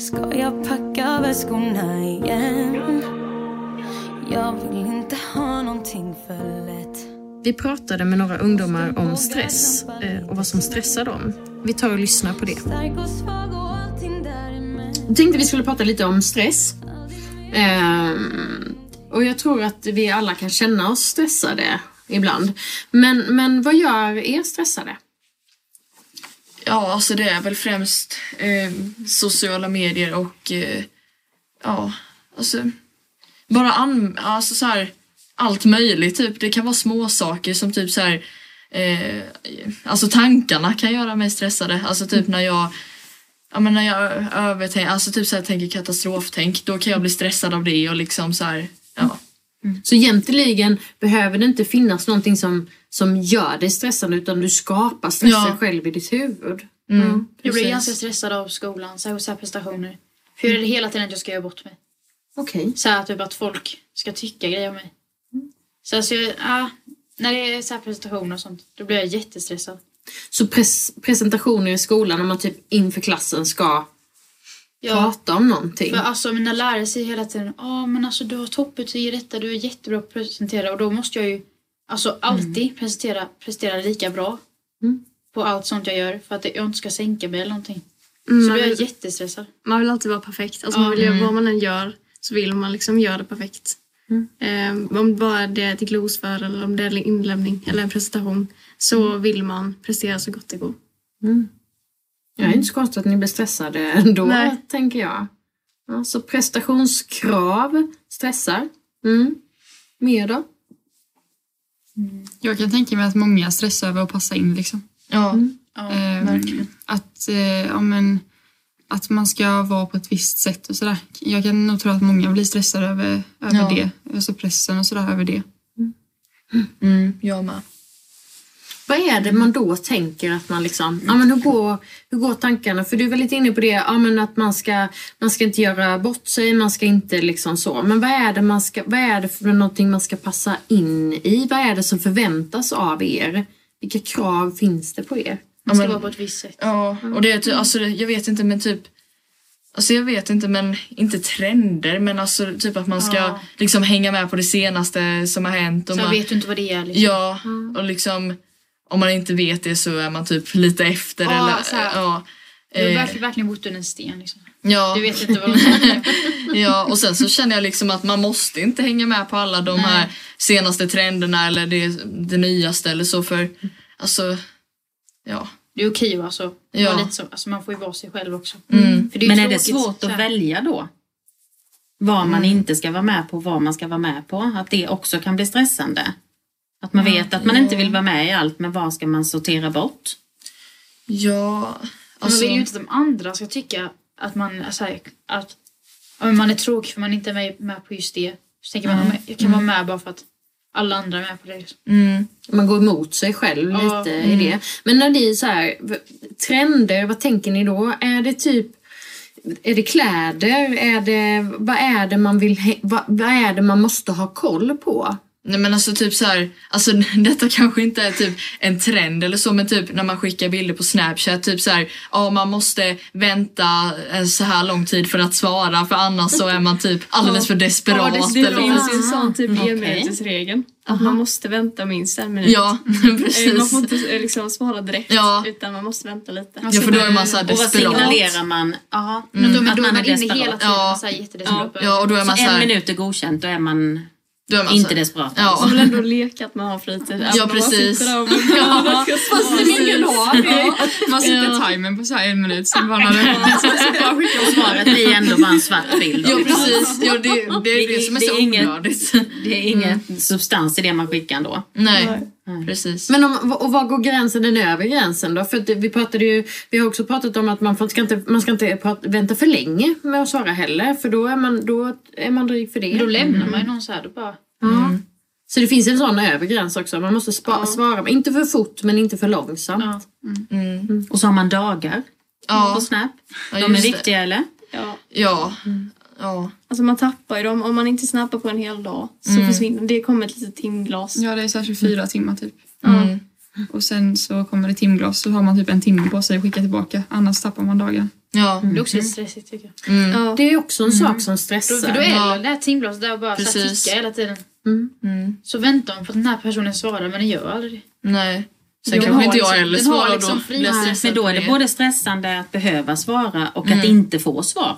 Ska jag packa väskorna igen Jag vill inte ha någonting för lätt Vi pratade med några ungdomar om stress eh, och vad som stressar dem. Vi tar och lyssnar på det. Jag tänkte vi skulle prata lite om stress. Ehm, och jag tror att vi alla kan känna oss stressade ibland. Men, men vad gör er stressade? Ja, alltså det är väl främst eh, sociala medier och eh, ja, alltså bara an, alltså så här, allt möjligt typ. Det kan vara små saker som typ så här eh, alltså tankarna kan göra mig stressade. Alltså typ när jag Ja men när jag övertänker, alltså typ så här, tänker katastroftänk, då kan jag bli stressad av det och liksom så här, ja. Så egentligen behöver det inte finnas någonting som, som gör dig stressad utan du skapar stressen Ja. själv i ditt huvud. Mm, Jag blir ganska stressad av skolan, särskilt så här prestationer. För jag är det hela tiden att jag ska göra bort mig. Okej. Så här typ att folk ska tycka grejer om mig. Så alltså, jag, ja, när det är så här presentationer och sånt, då blir jag jättestressad. Så pres- presentationer i skolan när man typ inför klassen ska Ja, prata om någonting. för alltså mina lärare säger hela tiden ja men alltså du har toppbetyg i detta, du är jättebra på att presentera och då måste jag ju alltså alltid presentera, prestera lika bra Mm. på allt sånt jag gör för att jag inte ska sänka mig eller någonting. Mm, Så blir jag vill, jättestressad. man vill alltid vara perfekt. Alltså man vill göra, vad man än gör så vill man liksom göra det perfekt. Eh, om bara det är till glosför eller om det är en inlämning eller en presentation så vill man prestera så gott det går. Jag är inte så konstigt att ni blir stressade ändå, Nej. tänker jag. Ja, så prestationskrav stressar. Mm. Mer då? Jag kan tänka mig att många stressar över att passa in liksom. Ja, Ja, Ehm, verkligen. Att, eh, ja, men, att man ska vara på ett visst sätt och sådär. Jag kan nog tro att många blir stressade över, över Ja. det. Alltså pressen och sådär över det. mm, jag med. Vad är det man då tänker att man liksom, ja men hur går, hur går tankarna? För du var lite inne på det, ja men att man ska, man ska inte göra bort sig, man ska inte liksom så. Men vad är det man ska, vad är det för någonting man ska passa in i? Vad är det som förväntas av er? Vilka krav finns det på er? Man ska men- vara på ett visst sätt. Ja, och det är typ, alltså jag vet inte men typ Alltså jag vet inte men inte trender men alltså typ att man ska Ja. liksom hänga med på det senaste som har hänt. Och Så jag man, vet ju inte vad det är liksom. Ja, och liksom om man inte vet det så är man typ lite efter Ja, eller så här. ja. Du har Eh, verkligen, verkligen bott under en sten. Liksom. ja. Du vet inte vad de säger. [laughs] Ja, och sen så känner jag liksom att man måste inte hänga med på alla de här senaste trenderna eller det, det nyaste eller så för alltså, ja. Det är okej va? Så, Ja. lite så. Alltså, man får ju vara sig själv också. Mm. För det är Men är det svårt att välja då? Vad man Mm. inte ska vara med på, vad man ska vara med på. Att det också kan bli stressande. Att man vet att man inte vill vara med i allt, men vad ska man sortera bort? Ja, Man alltså, vill ju inte att de andra ska tycka att man, är så här, att, men man är tråkig för man inte är med, på just det. Så tänker man att jag kan vara med bara för att alla andra är med på det. mm, Man går emot sig själv Ja, lite i det. Men när ni så här, trender, vad tänker ni då? Är det typ är det kläder? Är det, vad är det man vill, vad, vad är det man måste ha koll på? Nej men alltså typ så här, alltså [laughs] detta kanske inte är typ en trend eller så men typ när man skickar bilder på snapchat typ så här, ja man måste vänta en så här lång tid för att svara för annars så är man typ [laughs] alldeles för desperat. det, det eller, finns ju en sån typ Okej. enminutesregeln. Att man måste vänta minst en minut. Ja, [laughs] Eh, Man precis. får inte eh, liksom svara direkt Ja. utan man måste vänta lite. Ja för då är man så här Och vad desperat. signalerar man? Jaha, Men då, men att då är man man är inne desperat. hela tiden Ja. och så här jättedesperat. Ja och då är Så man så en här, minut är godkänt, då är man då är man inte desperat. Ja. Man vill ändå leka att man har fritid. Ja, precis. Man sitter där och bara, Fast ingen har Ja, man sätter Ja. timern på så här en minut, sen bara [laughs] när [laughs] [laughs] det bara svaret blir ändå bara en svart bild. Ja precis, ja, det, det är det som är så inget- onödigt. Det är ingen substans i det man skickar ändå. Nej, precis. Men om, och var går gränsen, den övre gränsen då? För att vi pratade ju, vi har också pratat om att man får- ska inte, man ska inte prata, vänta för länge med att svara heller. För då är man, då är man dryg för det. Men då lämnar man ju någon så här. Då bara, Ja. Så det finns en sån övre gräns också. Man måste spa, svara, inte för fort men inte för långsamt. ja. Mm. Och så har man dagar Ja, på Snap. ja, De är viktiga eller? Ja. Ja, ja. Alltså man tappar ju dem. Om man inte snappar på en hel dag så försvinner Det kommer ett litet timglas. Ja, det är så här 24 timmar typ. Mm. Och sen så kommer det timglas så har man typ en timme på sig att skicka tillbaka. Annars tappar man dagen. Ja. Det är också lite stressigt tycker jag. Mm. Ja. Det är också en sak som stressar. för då är Ja. det här timglaset där och bara så här Precis. tickar hela tiden. Mm. Mm. Så väntar man på att den här personen svarar men den gör aldrig det. Nej. Sen Den kanske har inte jag liksom- heller den har svarar liksom då. blir Men då är det både stressande att behöva svara och att inte få svar.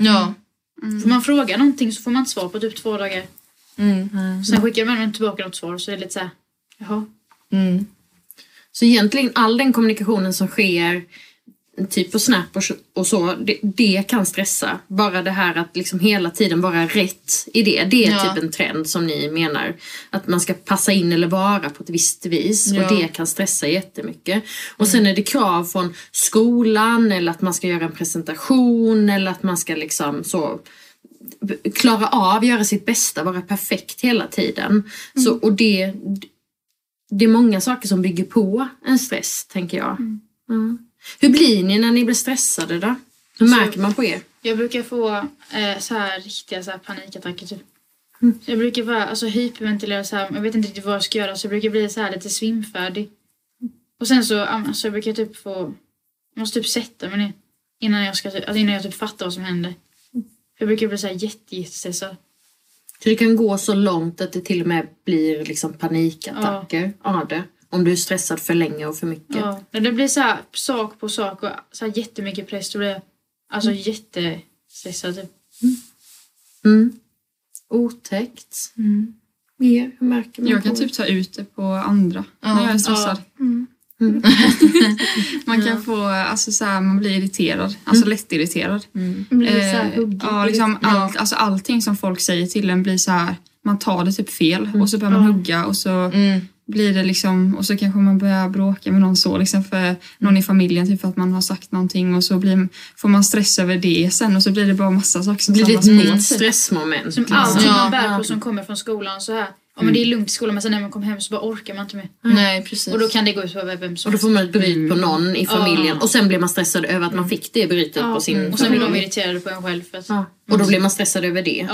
Ja. Får man fråga någonting så får man inte svar på typ två dagar. Mm. Sen skickar man tillbaka något svar så det är lite så här. Jaha. Mm. Så egentligen all den kommunikationen som sker typ på Snap och så- det, det kan stressa. Bara det här att liksom hela tiden vara rätt i det. Det är Ja. typ en trend som ni menar. Att man ska passa in eller vara på ett visst vis. Ja. Och det kan stressa jättemycket. Och sen är det krav från skolan eller att man ska göra en presentation eller att man ska liksom så klara av, göra sitt bästa, vara perfekt hela tiden. Så, och det, det är många saker som bygger på en stress, tänker jag. Mm. Hur blir ni när ni blir stressade då? Hur Så- märker man på er? Jag brukar få eh, så här riktiga så här panikattacker typ. Så jag brukar vara alltså, hyperventilera så här. Jag vet inte riktigt vad jag ska göra så jag brukar bli så här lite svimfärdig. Och sen så, ja, så jag brukar typ få, jag måste typ sätta mig ner. Innan jag, ska, alltså innan jag typ fattar vad som händer. Jag brukar bli så här jätte, jättestressad. Så det kan gå så långt att det till och med blir liksom panikattacker av det. Om du är stressad för länge och för mycket. Ja. Det blir så här sak på sak och så här jättemycket press då blir jag alltså jättestressad typ. Mm. Otäckt. Mer? Hur märker man Jag på kan typ ta ut det på andra när jag är stressad. Mm. [laughs] man kan få, alltså så här, man blir irriterad. Alltså lättirriterad. Man blir så här Eh, huggig. ja, liksom allt, alltså allting som folk säger till en blir så här, man tar det typ fel och så börjar man hugga och så Mm. Blir det liksom, och så kanske man börjar bråka med någon så liksom för någon i familjen typ för att man har sagt någonting och så blir, får man stress över det sen och så blir det bara massa saker som Blir det ett nytt stressmoment? Som liksom? allt som Ja. man bär på som kommer från skolan så här. Ja men det är lugnt i skolan men sen när man kommer hem så bara orkar man inte mer. Nej, precis. Och då kan det gå ut på vem som Och då får man ett bryt på någon i familjen Ja. och sen blir man stressad över att man fick det brytet på sin Och sen blir de irriterade på en själv för att... Ja. Och då blir man stressad över det.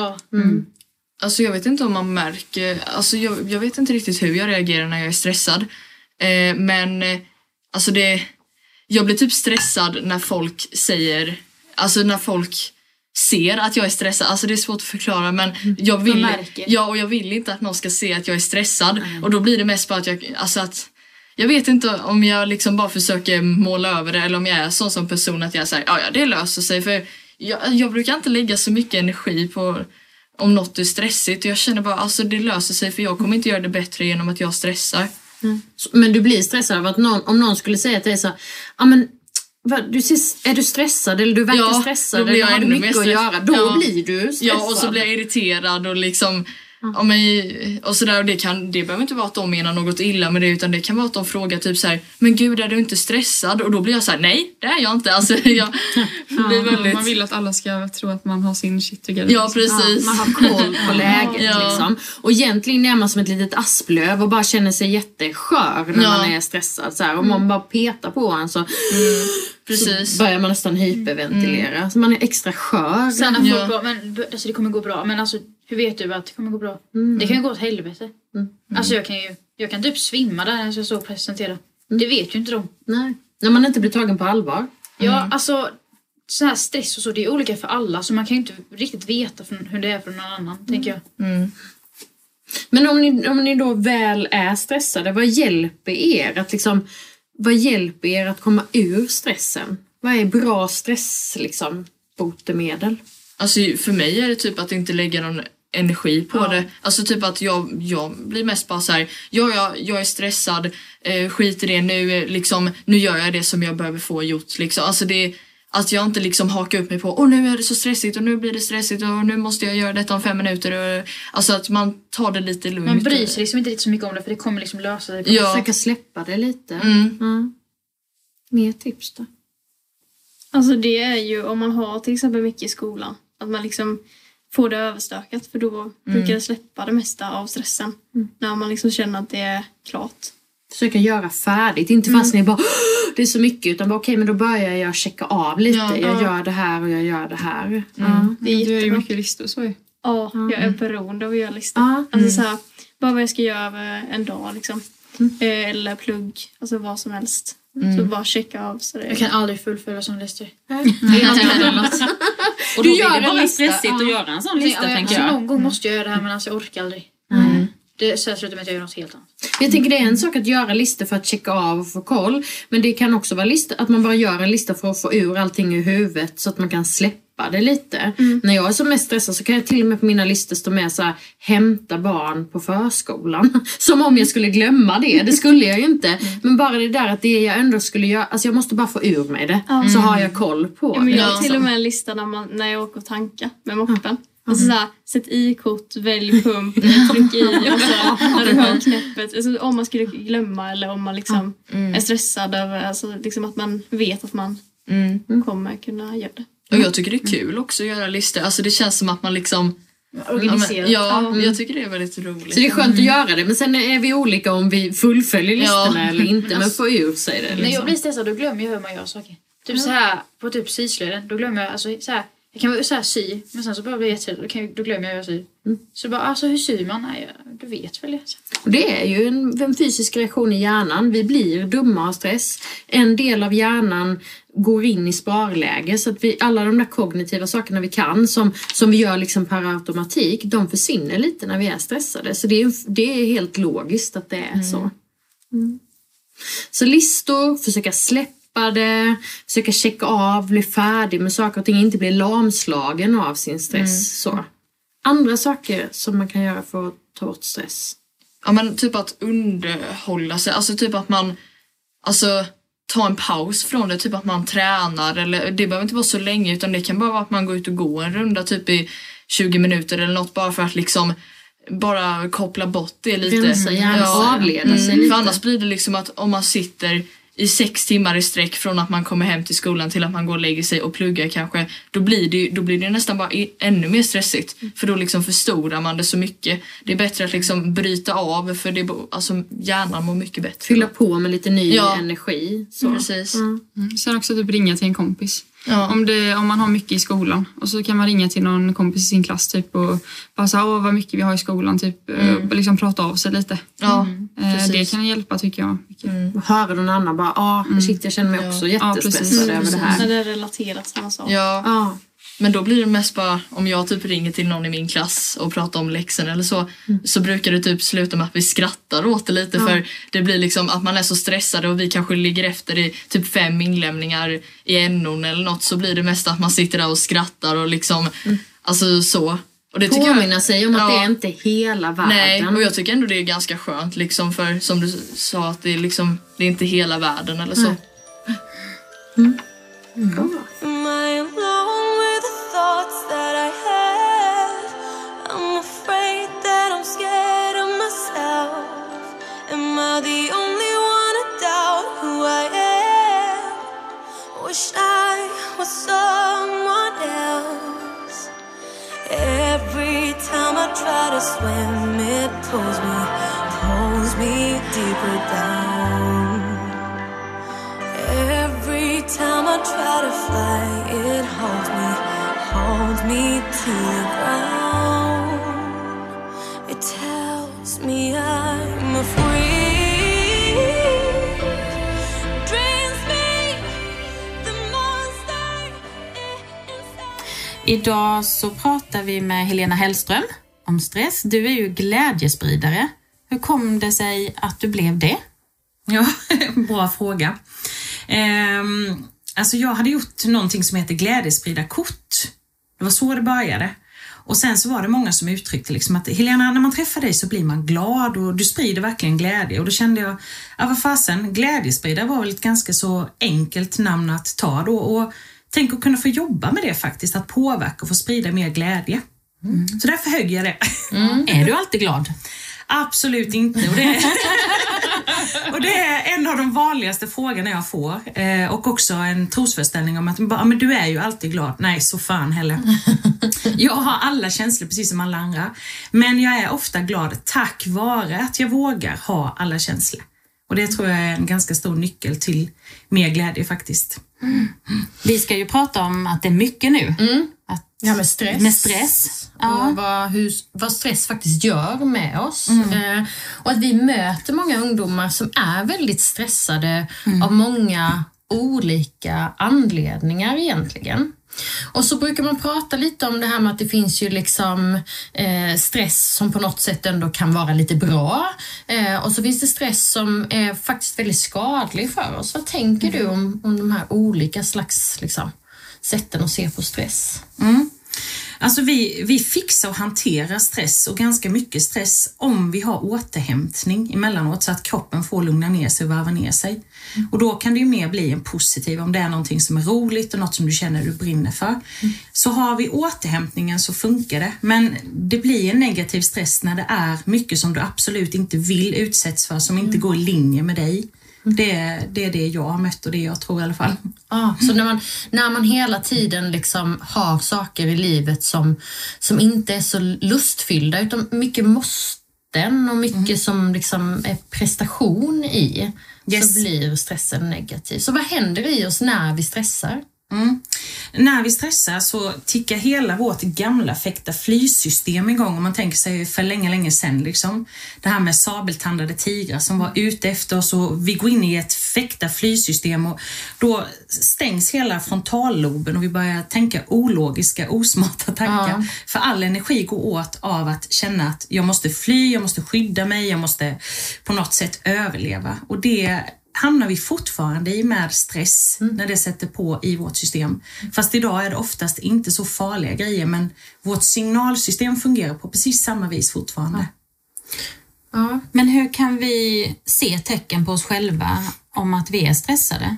Alltså jag vet inte om man märker, alltså jag, jag vet inte riktigt hur jag reagerar när jag är stressad. Eh, men eh, alltså det, jag blir typ stressad när folk säger, alltså när folk ser att jag är stressad. Alltså det är svårt att förklara men jag vill, ja, och jag vill inte att någon ska se att jag är stressad. Och då blir det mest bara att jag, alltså att jag vet inte om jag liksom bara försöker måla över det eller om jag är sån som person att jag säger ja, ja, det löser sig. För jag, jag brukar inte lägga så mycket energi på om något är stressigt. Jag känner bara alltså det löser sig för jag kommer inte göra det bättre genom att jag stressar. Men du blir stressad av att någon, om någon skulle säga till dig så ja men du ser, är du stressad eller du verkar Ja, stressad då blir eller jag har du mycket att göra? Då Ja. blir du stressad. Ja, och så blir jag irriterad och liksom Ja, men, och sådär, och det, kan, det behöver inte vara att de menar något illa med det utan det kan vara att de frågar typ så här, men gud är du inte stressad? Och då blir jag så här, nej det är jag inte. Alltså, [laughs] jag blir väldigt... Man vill att alla ska tro att man har sin shit together. Ja liksom. precis. man har koll på [laughs] läget Ja. liksom. Och egentligen är man som ett litet asplöv och bara känner sig jätteskör när Ja. man är stressad. Så här. Om man bara petar på en så, precis. börjar man nästan hyperventilera. Så man är extra skör. Sen när folk Ja. bara, men alltså, det kommer gå bra. Men alltså hur vet du att det kommer gå bra? Mm. Det kan ju gå åt helvete. Alltså jag kan ju jag kan typ svimma där när jag så presentera. Det vet ju inte de. Nej. När man inte blir tagen på allvar. Ja, alltså så här stress och så, det är olika för alla så man kan ju inte riktigt veta hur det är för någon annan, tänker jag. Men om ni, om ni då väl är stressade, vad hjälper er att liksom, vad hjälper er att komma ur stressen? Vad är bra stress liksom, botemedel? Alltså för mig är det typ att inte lägga någon energi på det. Alltså typ att jag, jag blir mest bara så här, ja, jag, jag är stressad, eh, skit i det nu, liksom, nu gör jag det som jag behöver få gjort. Liksom. Alltså det, att jag inte liksom hakar upp mig på, åh nu är det så stressigt och nu blir det stressigt och nu måste jag göra detta om fem minuter. Och, alltså att man tar det lite lugnt. Man bryr sig liksom inte så mycket om det för det kommer liksom lösa sig. Ja. Försöka släppa det lite. Mm. Ja. Mer tips då? Alltså det är ju om man har till exempel mycket i skolan. Att man liksom får det överstökat för då brukar det släppa det mesta av stressen. När man liksom känner att det är klart. Försöka göra färdigt, inte fastna i bara "Åh, det är så mycket utan bara okej men då börjar jag checka av lite. Ja, jag ja. gör det här och jag gör det här. Ja. Det är Du gör ju jättebra. mycket listor så ju. Ja, jag är beroende av att göra listor. Alltså så här, bara vad jag ska göra över en dag liksom. Eh, Eller plugg, alltså vad som helst. Så bara checka av så det Jag kan aldrig fullfölja som Lester. [laughs] [laughs] Och Du då gör blir en det bara lista, stressigt ja. att göra en sån lista Ja, jag, tänker alltså, jag. någon gång måste jag göra det här men alltså, jag orkar aldrig. Det så här slutar med att jag gör något helt annat. Jag tänker det är en sak att göra listor för att checka av och få koll. Men det kan också vara lista, att man bara gör en lista för att få ur allting ur huvudet så att man kan släppa det lite. När jag är som mest stressad så kan jag till och med på mina listor stå med så här, hämta barn på förskolan. [laughs] Som om jag skulle glömma det. Det skulle jag ju inte. [laughs] Men bara det där att det jag ändå skulle göra, alltså jag måste bara få ur mig det. Så har jag koll på Ja, men det. jag har till och med en lista när, man, när jag åker och tankar med moppen. Alltså såhär, sätt i kort, välj pump, [laughs] tryck i och så när du hör knäppet. Alltså, om man skulle glömma eller om man liksom är stressad över alltså, liksom att man vet att man kommer kunna göra det. Och jag tycker det är kul också att göra listor. Alltså det känns som att man liksom... Organiserat. Ja, men, ja jag tycker det är väldigt roligt. Så det är skönt att göra det. Men sen är vi olika om vi fullföljer listorna Ja. eller inte. Men få ur sig det. När jag Liksom. blir stressad då glömmer jag hur man gör saker. Typ så här på typ syslöjden, då glömmer jag alltså så här. Jag kan vara så här sy, men sen så bara blir jag jätterädd. Då, jag- glömmer jag hur jag syr. Så bara, alltså hur syr man? Nej, jag- du vet väl det. Och det är ju en, en fysisk reaktion i hjärnan. Vi blir dumma av stress. En del av hjärnan går in i sparläge så att vi, alla de där kognitiva sakerna vi kan som, som vi gör liksom per automatik, de försvinner lite när vi är stressade. Så det är, det är helt logiskt att det är så. Mm. Så listor, försöka släppa det, försöka checka av, bli färdig med saker och ting, inte bli lamslagen av sin stress. Så. Andra saker som man kan göra för att ta bort stress. Ja men typ att underhålla sig, alltså typ att man alltså ta en paus från det, typ att man tränar eller det behöver inte vara så länge utan det kan bara vara att man går ut och går en runda typ i 20 minuter eller något bara för att liksom bara koppla bort det lite. Rensa hjärnan, avleda sig Mm, lite. För annars blir det liksom att om man sitter i sex timmar i sträck från att man kommer hem till skolan till att man går och lägger sig och pluggar kanske, då blir det, då blir det nästan bara ännu mer stressigt. För då liksom förstorar man det så mycket. Det är bättre att liksom bryta av för det, alltså, hjärnan mår mycket bättre. Fylla på med lite ny Ja. energi. Så. Precis. Mm. Mm. Sen också typ ringa till en kompis. Ja. Om, det, om man har mycket i skolan och så kan man ringa till någon kompis i sin klass typ och bara säga åh vad mycket vi har i skolan typ. Mm. liksom prata av sig lite. Ja, Eh, precis. det kan hjälpa tycker jag. Och höra någon annan bara, ah, shit jag känner mig också Ja, jättestressad precis. över det här. När det är relaterat samma sak. ja. Ja. Men då blir det mest bara om jag typ ringer till någon i min klass och pratar om läxan eller så. Så brukar det typ sluta med att vi skrattar åt det lite för det blir liksom att man är så stressad och vi kanske ligger efter i typ fem inlämningar i NO'n eller något så blir det mest att man sitter där och skrattar och liksom alltså så. Och det tycker jag- Påminna sig om att det Ja. är inte hela världen. Nej, och jag tycker ändå det är ganska skönt liksom för som du sa att det är liksom det är inte hela världen eller så. Am I try to swim, it pulls me, pulls me deeper down. Every time I try to fly, it holds me, holds me to the ground. It tells me I'm afraid. Drains. Eh, Idag så pratar vi med Helena Hellström om stress. Du är ju glädjespridare. Hur kom det sig att du blev det? Ja, [laughs] bra fråga. Ehm, alltså jag hade gjort någonting som heter glädjespridarkort. Det var så det började. Och sen så var det många som uttryckte liksom att Helena, när man träffar dig så blir man glad och du sprider verkligen glädje. Och då kände jag, ja vad fasen, glädjespridare var väl ett ganska så enkelt namn att ta då. Och tänk att kunna få jobba med det faktiskt, att påverka och få sprida mer glädje. Så därför högg jag det. [laughs] Är du alltid glad? Absolut inte. Och det, är, [laughs] och det är en av de vanligaste frågorna jag får. Eh, och också en trosföreställning om att "Ja, men du är ju alltid glad. Nej, så fan heller. [laughs] Jag har alla känslor precis som alla andra. Men jag är ofta glad tack vare att jag vågar ha alla känslor. Och det tror jag är en ganska stor nyckel till mer glädje faktiskt. Vi ska ju prata om att det är mycket nu. Att, Ja, med stress. Med stress. Ja. Och vad, hur, vad stress faktiskt gör med oss. Eh, och att vi möter många ungdomar som är väldigt stressade av många olika anledningar egentligen. Och så brukar man prata lite om det här med att det finns ju liksom eh, stress som på något sätt ändå kan vara lite bra. Eh, och så finns det stress som är faktiskt väldigt skadlig för oss. Vad tänker du om, om de här olika slags liksom, sätten att se på stress? Alltså vi, vi fixar och hanterar stress och ganska mycket stress om vi har återhämtning emellanåt så att kroppen får lugna ner sig och varva ner sig. Och då kan det ju mer bli en positiv om det är någonting som är roligt och något som du känner du brinner för. Så har vi återhämtningen så funkar det. Men det blir en negativ stress när det är mycket som du absolut inte vill utsätts för, som inte går i linje med dig. Det, är- det är det jag har mött och det jag tror i alla fall. Ja, så när man, när man hela tiden liksom har saker i livet som, som inte är så lustfyllda utan mycket måsten och mycket som liksom är prestation i Yes. så blir stressen negativ. Så vad händer i oss när vi stressar? När vi stressar så tickar hela vårt gamla fäkta flysystem igång om man tänker sig för länge, länge sedan. Liksom. Det här med sabeltandade tigrar som var ute efter oss och vi går in i ett fäkta flysystem och då stängs hela frontalloben och vi börjar tänka ologiska, osmarta tankar. Ja. För all energi går åt av att känna att jag måste fly, jag måste skydda mig, jag måste på något sätt överleva. Och det hamnar vi fortfarande i med stress när det sätter på i vårt system. Fast idag är det oftast inte så farliga grejer men vårt signalsystem fungerar på precis samma vis fortfarande. Ja. Men hur kan vi se tecken på oss själva om att vi är stressade?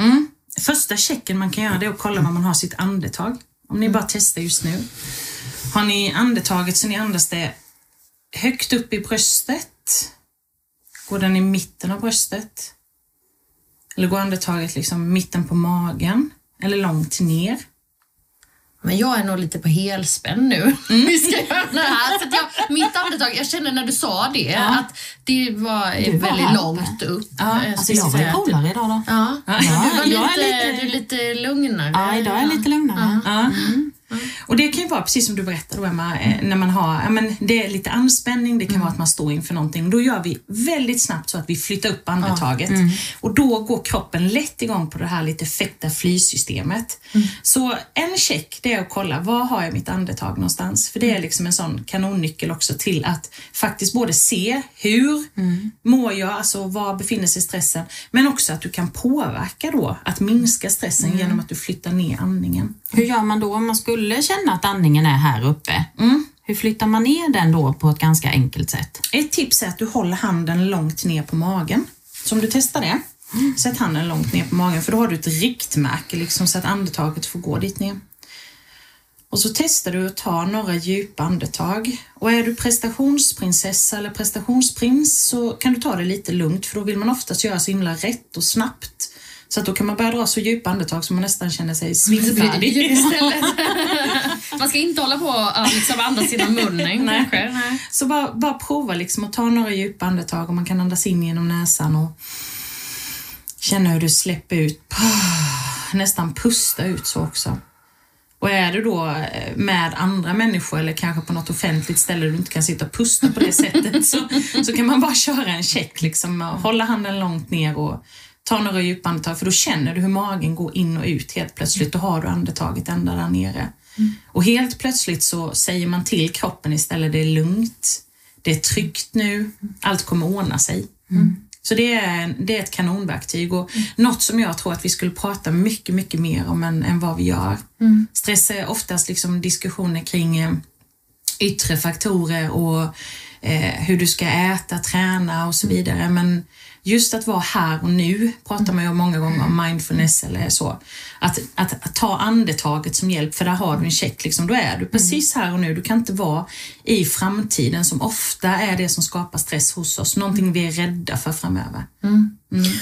Mm. Första checken man kan göra det är att kolla vad man har sitt andetag. Om ni bara testar just nu. Har ni andetaget så ni andas det högt upp i bröstet? Går den i mitten av bröstet? Eller går andetaget liksom mitten på magen? Eller långt ner? Men jag är nog lite på helspänn nu. [laughs] Vi ska göra det här. Så att jag, mitt andetag, jag kände när du sa det att det var, var väldigt här långt upp. Ja, Eh, Alltså jag var ju coolare idag då. Ja, Ja, du, var jag lite, är lite- du är lite lugnare. Ja, idag är jag lite lugnare. Ja. Och Och det kan ju vara precis som du berättade Emma, eh, när man har, ja, men det är lite anspänning, det kan vara att man står inför någonting. Då gör vi väldigt snabbt så att vi flyttar upp andetaget. Och då går kroppen lätt igång på det här lite fetta flysystemet. Så en check det är att kolla, var har jag mitt andetag någonstans? För det är liksom en sån kanonnyckel också till att faktiskt både se hur mår jag, alltså var befinner sig stressen, men också att du kan påverka då att minska stressen genom att du flyttar ner andningen. Hur gör man då om man skulle känna att andningen är här uppe? Mm. Hur flyttar man ner den då på ett ganska enkelt sätt? Ett tips är att du håller handen långt ner på magen. Så om du testar det, sätt handen långt ner på magen för då har du ett riktmärke liksom, så att andetaget får gå dit ner. Och så testar du att ta några djupa andetag. Och är du prestationsprinsessa eller prestationsprins så kan du ta det lite lugnt för då vill man oftast göra så himla rätt och snabbt. Så då kan man börja dra så djupa andetag som man nästan känner sig svimfärdig. [laughs] Man ska inte hålla på att liksom andas genom munnen Nej. kanske. Nej. Så bara, bara prova liksom att ta några djupa andetag och man kan andas in genom näsan och känna hur du släpper ut. [sighs] Nästan pusta ut så också. Och är du då eh, med andra människor eller kanske på något offentligt ställe där du inte kan sitta och pusta på det sättet så, så kan man bara köra en check liksom och hålla handen långt ner och ta några djupa andetag för då känner du hur magen går in och ut helt plötsligt. Då har du andetaget ända där nere. Och helt plötsligt så säger man till kroppen istället, det är lugnt, det är tryggt nu, allt kommer ordna sig. Så det är, det är ett kanonverktyg och något som jag tror att vi skulle prata mycket, mycket mer om än, än vad vi gör. Stress är oftast liksom diskussioner kring eh, yttre faktorer och eh, hur du ska äta, träna och så vidare. Men just att vara här och nu pratar man ju många gånger om mindfulness eller så. Att, att, att ta andetaget som hjälp, för där har du en check. Liksom. Då är du precis här och nu. Du kan inte vara i framtiden som ofta är det som skapar stress hos oss. Någonting vi är rädda för framöver.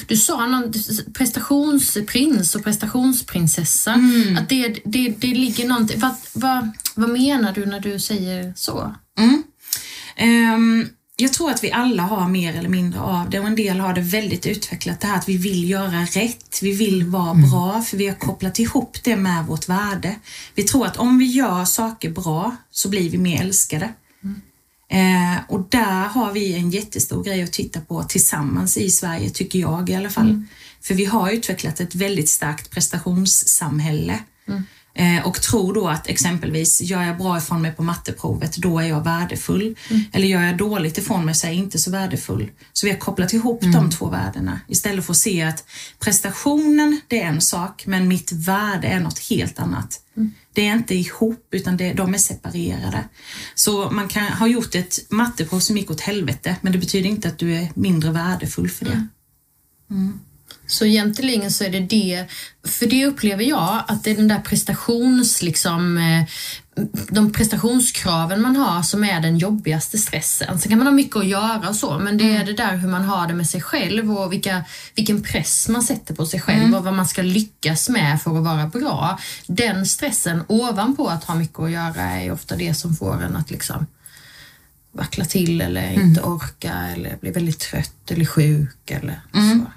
Du sa någon prestationsprins och prestationsprinsessa. Att det, det, det ligger någonting. Vad, vad, vad menar du när du säger så? Ehm, jag tror att vi alla har mer eller mindre av det och en del har det väldigt utvecklat det här att vi vill göra rätt, vi vill vara bra för vi har kopplat ihop det med vårt värde. Vi tror att om vi gör saker bra så blir vi mer älskade. Eh, och där har vi en jättestor grej att titta på tillsammans i Sverige, tycker jag i alla fall. För vi har utvecklat ett väldigt starkt prestationssamhälle. Eh, och tror då att exempelvis, gör jag bra ifrån mig på matteprovet, då är jag värdefull. Eller gör jag dåligt ifrån mig så är jag inte så värdefull. Så vi har kopplat ihop de två värdena istället för att se att prestationen, det är en sak, men mitt värde är något helt annat. Det är inte ihop, utan det, de är separerade. Så man kan ha gjort ett matteprov som gick åt helvete, men det betyder inte att du är mindre värdefull för det. Så egentligen så är det det, för det upplever jag att det är den där prestations, liksom, eh, de prestationskraven man har som är den jobbigaste stressen. Sen kan man ha mycket att göra och så, men det är det där hur man har det med sig själv och vilka, vilken press man sätter på sig själv och vad man ska lyckas med för att vara bra. Den stressen ovanpå att ha mycket att göra är ofta det som får en att liksom vackla till eller inte orka eller bli väldigt trött eller sjuk eller så.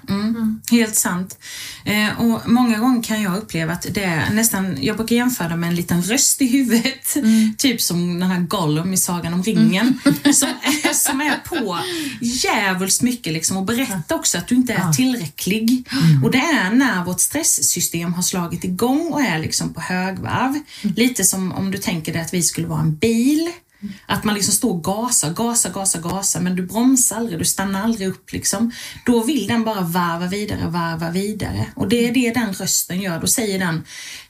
Helt sant. Eh, och många gånger kan jag uppleva att det är nästan, jag brukar jämföra det med en liten röst i huvudet. [laughs] Typ som den här Gollum i Sagan om ringen. [laughs] Som, är, [laughs] som är på djävulskt mycket liksom och berättar också att du inte är tillräcklig. Och det är när vårt stresssystem har slagit igång och är liksom på högvarv. Lite som om du tänker dig att vi skulle vara en bil. Att man liksom står och gasar, gasar, gasar, gasar men du bromsar aldrig, du stannar aldrig upp liksom. Då vill den bara varva vidare, varva vidare. Och det är det den rösten gör. Då säger den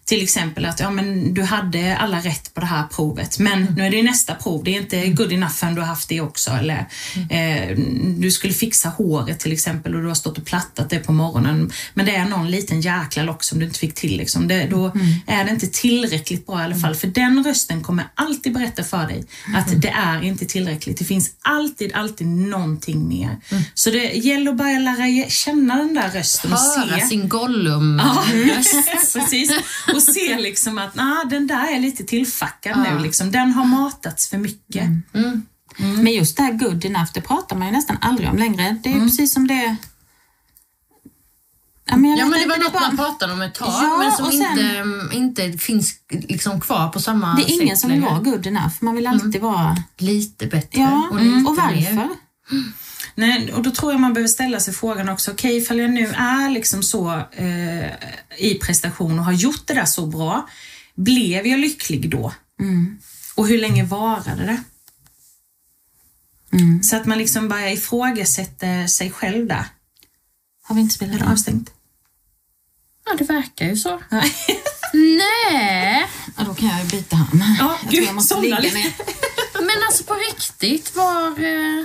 till exempel att ja, men du hade alla rätt på det här provet men nu är det nästa prov, det är inte good enough förrän du har haft det också. Eller eh, du skulle fixa håret till exempel och du har stått och plattat det på morgonen men det är någon liten jäkla lock som du inte fick till. Liksom. Det, då är det inte tillräckligt bra i alla fall för den rösten kommer alltid berätta för dig att det är inte tillräckligt. Det finns alltid, alltid någonting mer. Så det gäller att börja lära känna den där rösten och Höra se. sin Gollum. Ja, [laughs] precis. Och se liksom att nah, den där är lite tillfackad nu. Liksom. Den har matats för mycket. Men just det här good enough, det pratar man ju nästan aldrig om längre. Det är ju precis som det Ja, men, Ja men det var något bara- man pratade om ett tag Ja, men som och sen- inte, inte finns liksom kvar på samma Det är ingen sätt som vill vara good enough. Man vill alltid vara... Lite bättre Ja, och lite och varför? [gasps] [gasps] mer. Nej, och då tror jag man behöver ställa sig frågan också, okej ifall jag nu är liksom så eh, i prestation och har gjort det där så bra, blev jag lycklig då? Och hur länge varade det? Så att man liksom börjar ifrågasätta sig själv där. Har vi inte spelat in? avstängt? Ja det verkar ju så. Nej. Ja, då kan jag ju byta hand. Ja, jag tror gud, jag måste ligga ner. Men alltså på riktigt var... Eh,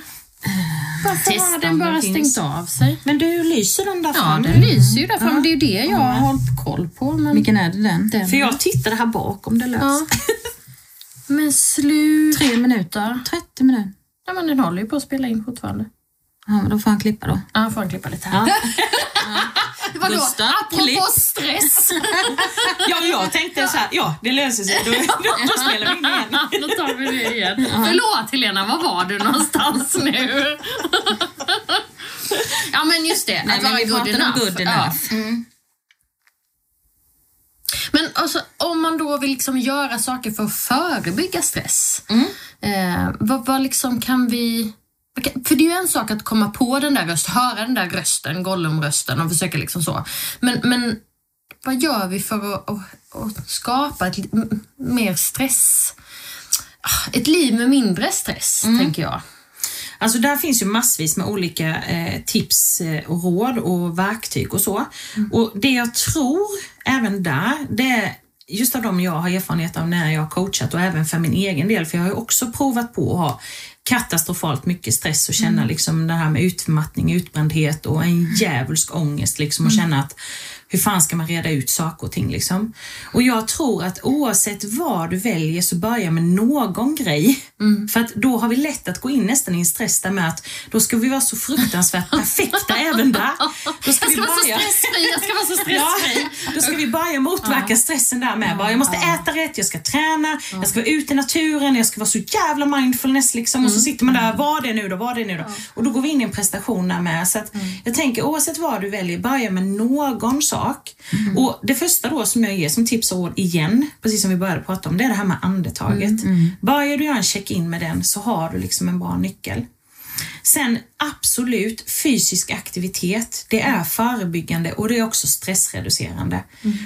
varför har den bara finns. stängt av sig? Men du, lyser den där Ja, framme? den lyser ju där framme. Det är ju det jag har hållit koll på. Men, Vilken är det den? den. För jag tittade här bak om det lös. Ja. Men slut... Tre minuter. 30 minuter. Ja, men den håller ju på att spela in fortfarande. Ja, men då får han klippa då. Ja, får han klippa lite här. [laughs] Vadå? Gustav, Apropå klipp. stress. [laughs] Ja, jag tänkte så här, ja det löser sig, då, då, då spelar vi in igen. Då tar vi det igen. Förlåt Helena, var var du någonstans nu? ja men just det, Nej, att men vara good enough. good enough. Ja. Men alltså, om man då vill liksom göra saker för att förebygga stress, eh, vad, vad liksom kan vi... För det är ju en sak att komma på den där rösten, höra den där rösten, Gollum-rösten och försöka liksom så. Men, men vad gör vi för att, att, att skapa ett mer stress... Ah, Ett liv med mindre stress, tänker jag. Alltså där finns ju massvis med olika eh, tips eh, och råd och verktyg och så. Och det jag tror även där, det är just av de jag har erfarenhet av när jag har coachat och även för min egen del, för jag har ju också provat på att ha katastrofalt mycket stress och känna liksom det här med utmattning, utbrändhet och en [laughs] djävulsk ångest liksom och känna att hur fan ska man reda ut saker och ting liksom? Och jag tror att oavsett vad du väljer så börja med någon grej. För att då har vi lätt att gå in nästan i en stress där med att då ska vi vara så fruktansvärt [laughs] perfekta även där. Då ska Jag vi ska vara så börja- stressfri, jag ska vara så [laughs] Ja, stressfri. då ska vi börja motverka stressen där med. Bara, jag måste äta rätt, jag ska träna, jag ska vara ute i naturen, jag ska vara så jävla mindfulness liksom. Och så sitter man där, vad det nu då, vad det nu då. Och då går vi in i en prestation där med. Så att jag tänker oavsett vad du väljer, börja med någon sak. Och det första då som jag ger som tips och råd igen, precis som vi började prata om, det är det här med andetaget. Börjar du göra en check-in med den så har du liksom en bra nyckel. Sen absolut, fysisk aktivitet, det är förebyggande och det är också stressreducerande.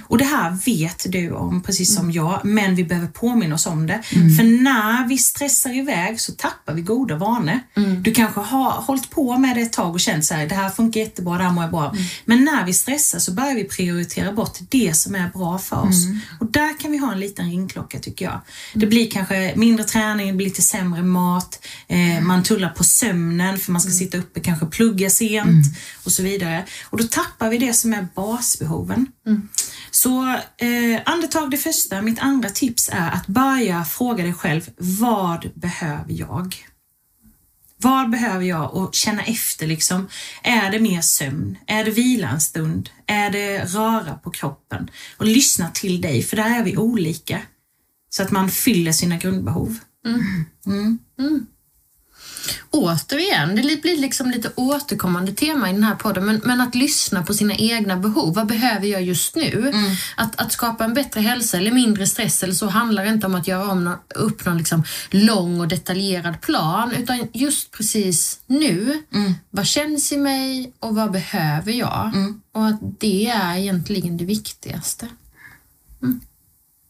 Och det här vet du om precis som jag, men vi behöver påminna oss om det. För när vi stressar iväg så tappar vi goda vanor. Du kanske har hållit på med det ett tag och känt så här, det här funkar jättebra, det här mår jag bra. Men när vi stressar så börjar vi prioritera bort det som är bra för oss. Och där kan vi ha en liten ringklocka tycker jag. Det blir kanske mindre träning, det blir lite sämre mat, eh, man tullar på sömnen för man ska sitta uppe, kanske plugga sent och så vidare. Och då tappar vi det som är basbehoven. Så eh, andetag det första. Mitt andra tips är att börja fråga dig själv, vad behöver jag? Vad behöver jag och känna efter liksom. Är det mer sömn? Är det vila en stund? Är det röra på kroppen? Och lyssna till dig, för där är vi olika. Så att man fyller sina grundbehov. Återigen, det blir liksom lite återkommande tema i den här podden, men, men att lyssna på sina egna behov. Vad behöver jag just nu? Att, att skapa en bättre hälsa eller mindre stress eller så handlar inte om att göra om upp någon liksom lång och detaljerad plan, utan just precis nu. Vad känns i mig och vad behöver jag? Och att det är egentligen det viktigaste.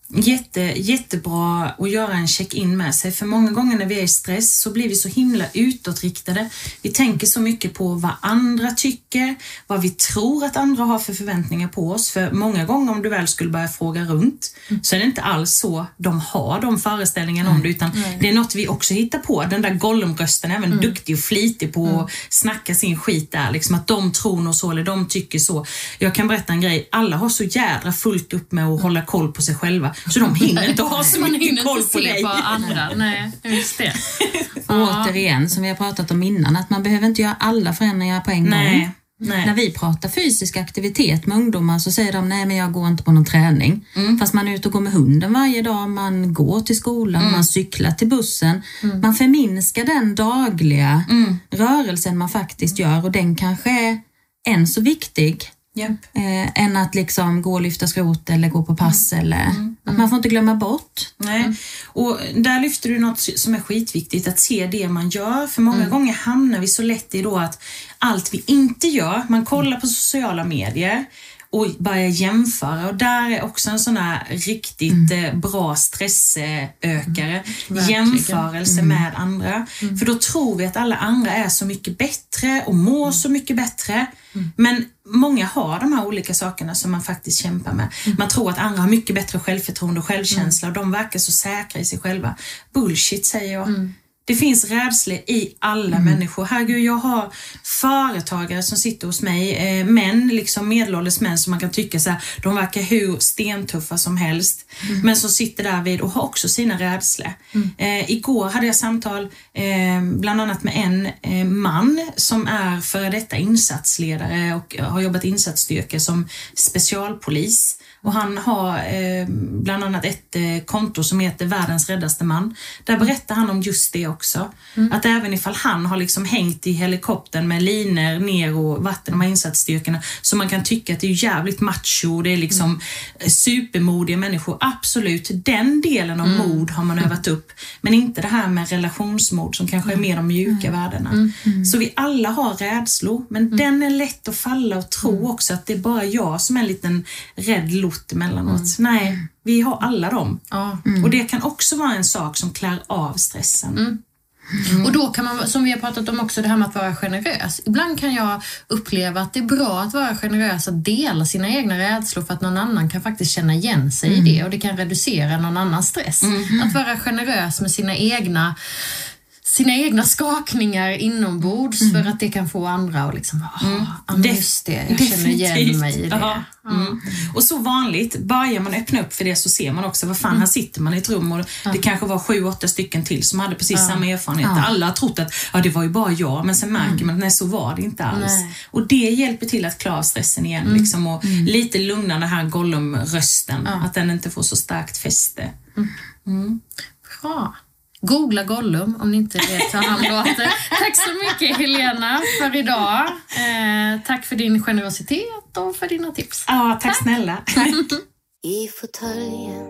Jätte, jättebra att göra en check-in med sig. För många gånger när vi är i stress så blir vi så himla utåtriktade. Vi tänker så mycket på vad andra tycker, vad vi tror att andra har för förväntningar på oss. För många gånger om du väl skulle börja fråga runt så är det inte alls så de har de föreställningarna om det utan det är något vi också hittar på. Den där Gollum-rösten är även duktig och flitig på att snacka sin skit där. Liksom att de tror nog så eller de tycker så. Jag kan berätta en grej. Alla har så jädra fullt upp med att hålla koll på sig själva så de hinner inte ha så Man mycket hinner koll inte på dig. på andra. Nej, just det. [laughs] Och återigen, som vi har pratat om innan, att man behöver inte göra alla förändringar på en gång. Nej, nej. När vi pratar fysisk aktivitet med ungdomar så säger de nej men jag går inte på någon träning. Fast man är ute och går med hunden varje dag, man går till skolan, man cyklar till bussen. Man förminskar den dagliga rörelsen man faktiskt gör och den kanske är än så viktig Japp. Eh, än att liksom gå och lyfta skrot eller gå på pass. Eller, att man får inte glömma bort. Nej. Och där lyfter du något som är skitviktigt, att se det man gör. För många gånger hamnar vi så lätt i då att allt vi inte gör, man kollar på sociala medier och börjar jämföra och där är också en sån här riktigt eh, bra stressökare. Jämförelse med andra. För då tror vi att alla andra är så mycket bättre och mår så mycket bättre. Men många har de här olika sakerna som man faktiskt kämpar med. Man tror att andra har mycket bättre självförtroende och självkänsla och de verkar så säkra i sig själva. Bullshit säger jag. Det finns rädslor i alla människor. Herregud, jag har företagare som sitter hos mig, eh, män, liksom medelålders män som man kan tycka så här, de verkar hur stentuffa som helst. Men som sitter där vid och har också sina rädslor. Eh, igår hade jag samtal eh, bland annat med en eh, man som är före detta insatsledare och har jobbat insatsstyrka som specialpolis. Och han har eh, bland annat ett eh, konto som heter Världens räddaste man. Där berättar han om just det också. Att även ifall han har liksom hängt i helikoptern med liner ner och vatten de här insatsstyrkorna så man kan tycka att det är jävligt macho, det är liksom eh, supermodiga människor. Absolut, den delen av mod har man övat upp. Men inte det här med relationsmod som kanske är mer de mjuka värdena. Så vi alla har rädslor, men den är lätt att falla och tro också att det är bara jag som är en liten rädd lort emellanåt. Nej, vi har alla dem. Ja. Och det kan också vara en sak som klär av stressen. Och då kan man, som vi har pratat om också, det här med att vara generös. Ibland kan jag uppleva att det är bra att vara generös, att dela sina egna rädslor för att någon annan kan faktiskt känna igen sig i det och det kan reducera någon annans stress. Att vara generös med sina egna sina egna skakningar inombords för att det kan få andra att liksom, ah, ja, men just det, jag känner igen mig i det. Ja. Mm. Och så vanligt, börjar man öppna upp för det så ser man också, vad fan, här sitter man i ett rum och det kanske var sju, åtta stycken till som hade precis samma erfarenhet. Alla har trott att ja, det var ju bara jag, men sen märker man att nej, så var det inte alls. Nej. Och det hjälper till att klara stressen igen liksom, och lite lugna den här Gollum-rösten, att den inte får så starkt fäste. Bra. Googla Gollum om ni inte vet hur han låter. Tack så mycket Helena för idag. Eh, tack för din generositet och för dina tips. Ja, tack snälla. [laughs] I fåtöljen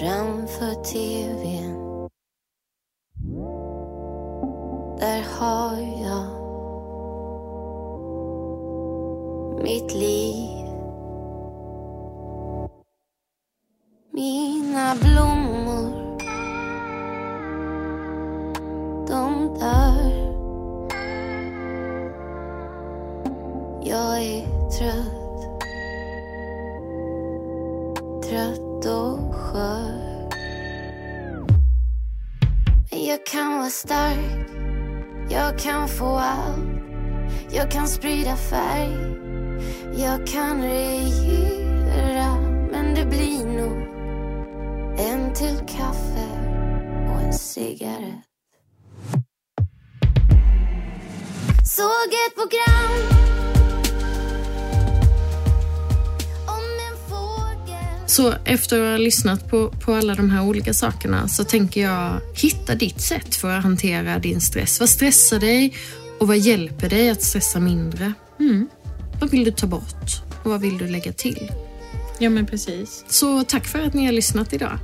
Framför tvn Där har jag Mitt liv Mina blommor De dör. Jag är trött Trött och skör. Men jag kan vara stark Jag kan få allt. Jag kan sprida färg Jag kan regera. Men det blir nog kaffe och en cigarett Såg ett program Så efter att ha lyssnat på, på alla de här olika sakerna så tänker jag hitta ditt sätt för att hantera din stress. Vad stressar dig och vad hjälper dig att stressa mindre? Vad vill du ta bort och vad vill du lägga till? Ja men precis. Så tack för att ni har lyssnat idag.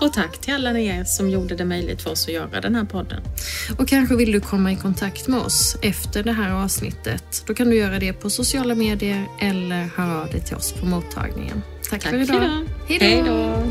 Och tack till alla er som gjorde det möjligt för oss att göra den här podden. Och kanske vill du komma i kontakt med oss efter det här avsnittet. Då kan du göra det på sociala medier eller höra av dig till oss på mottagningen. Tack, Tack för idag. idag. Hej då.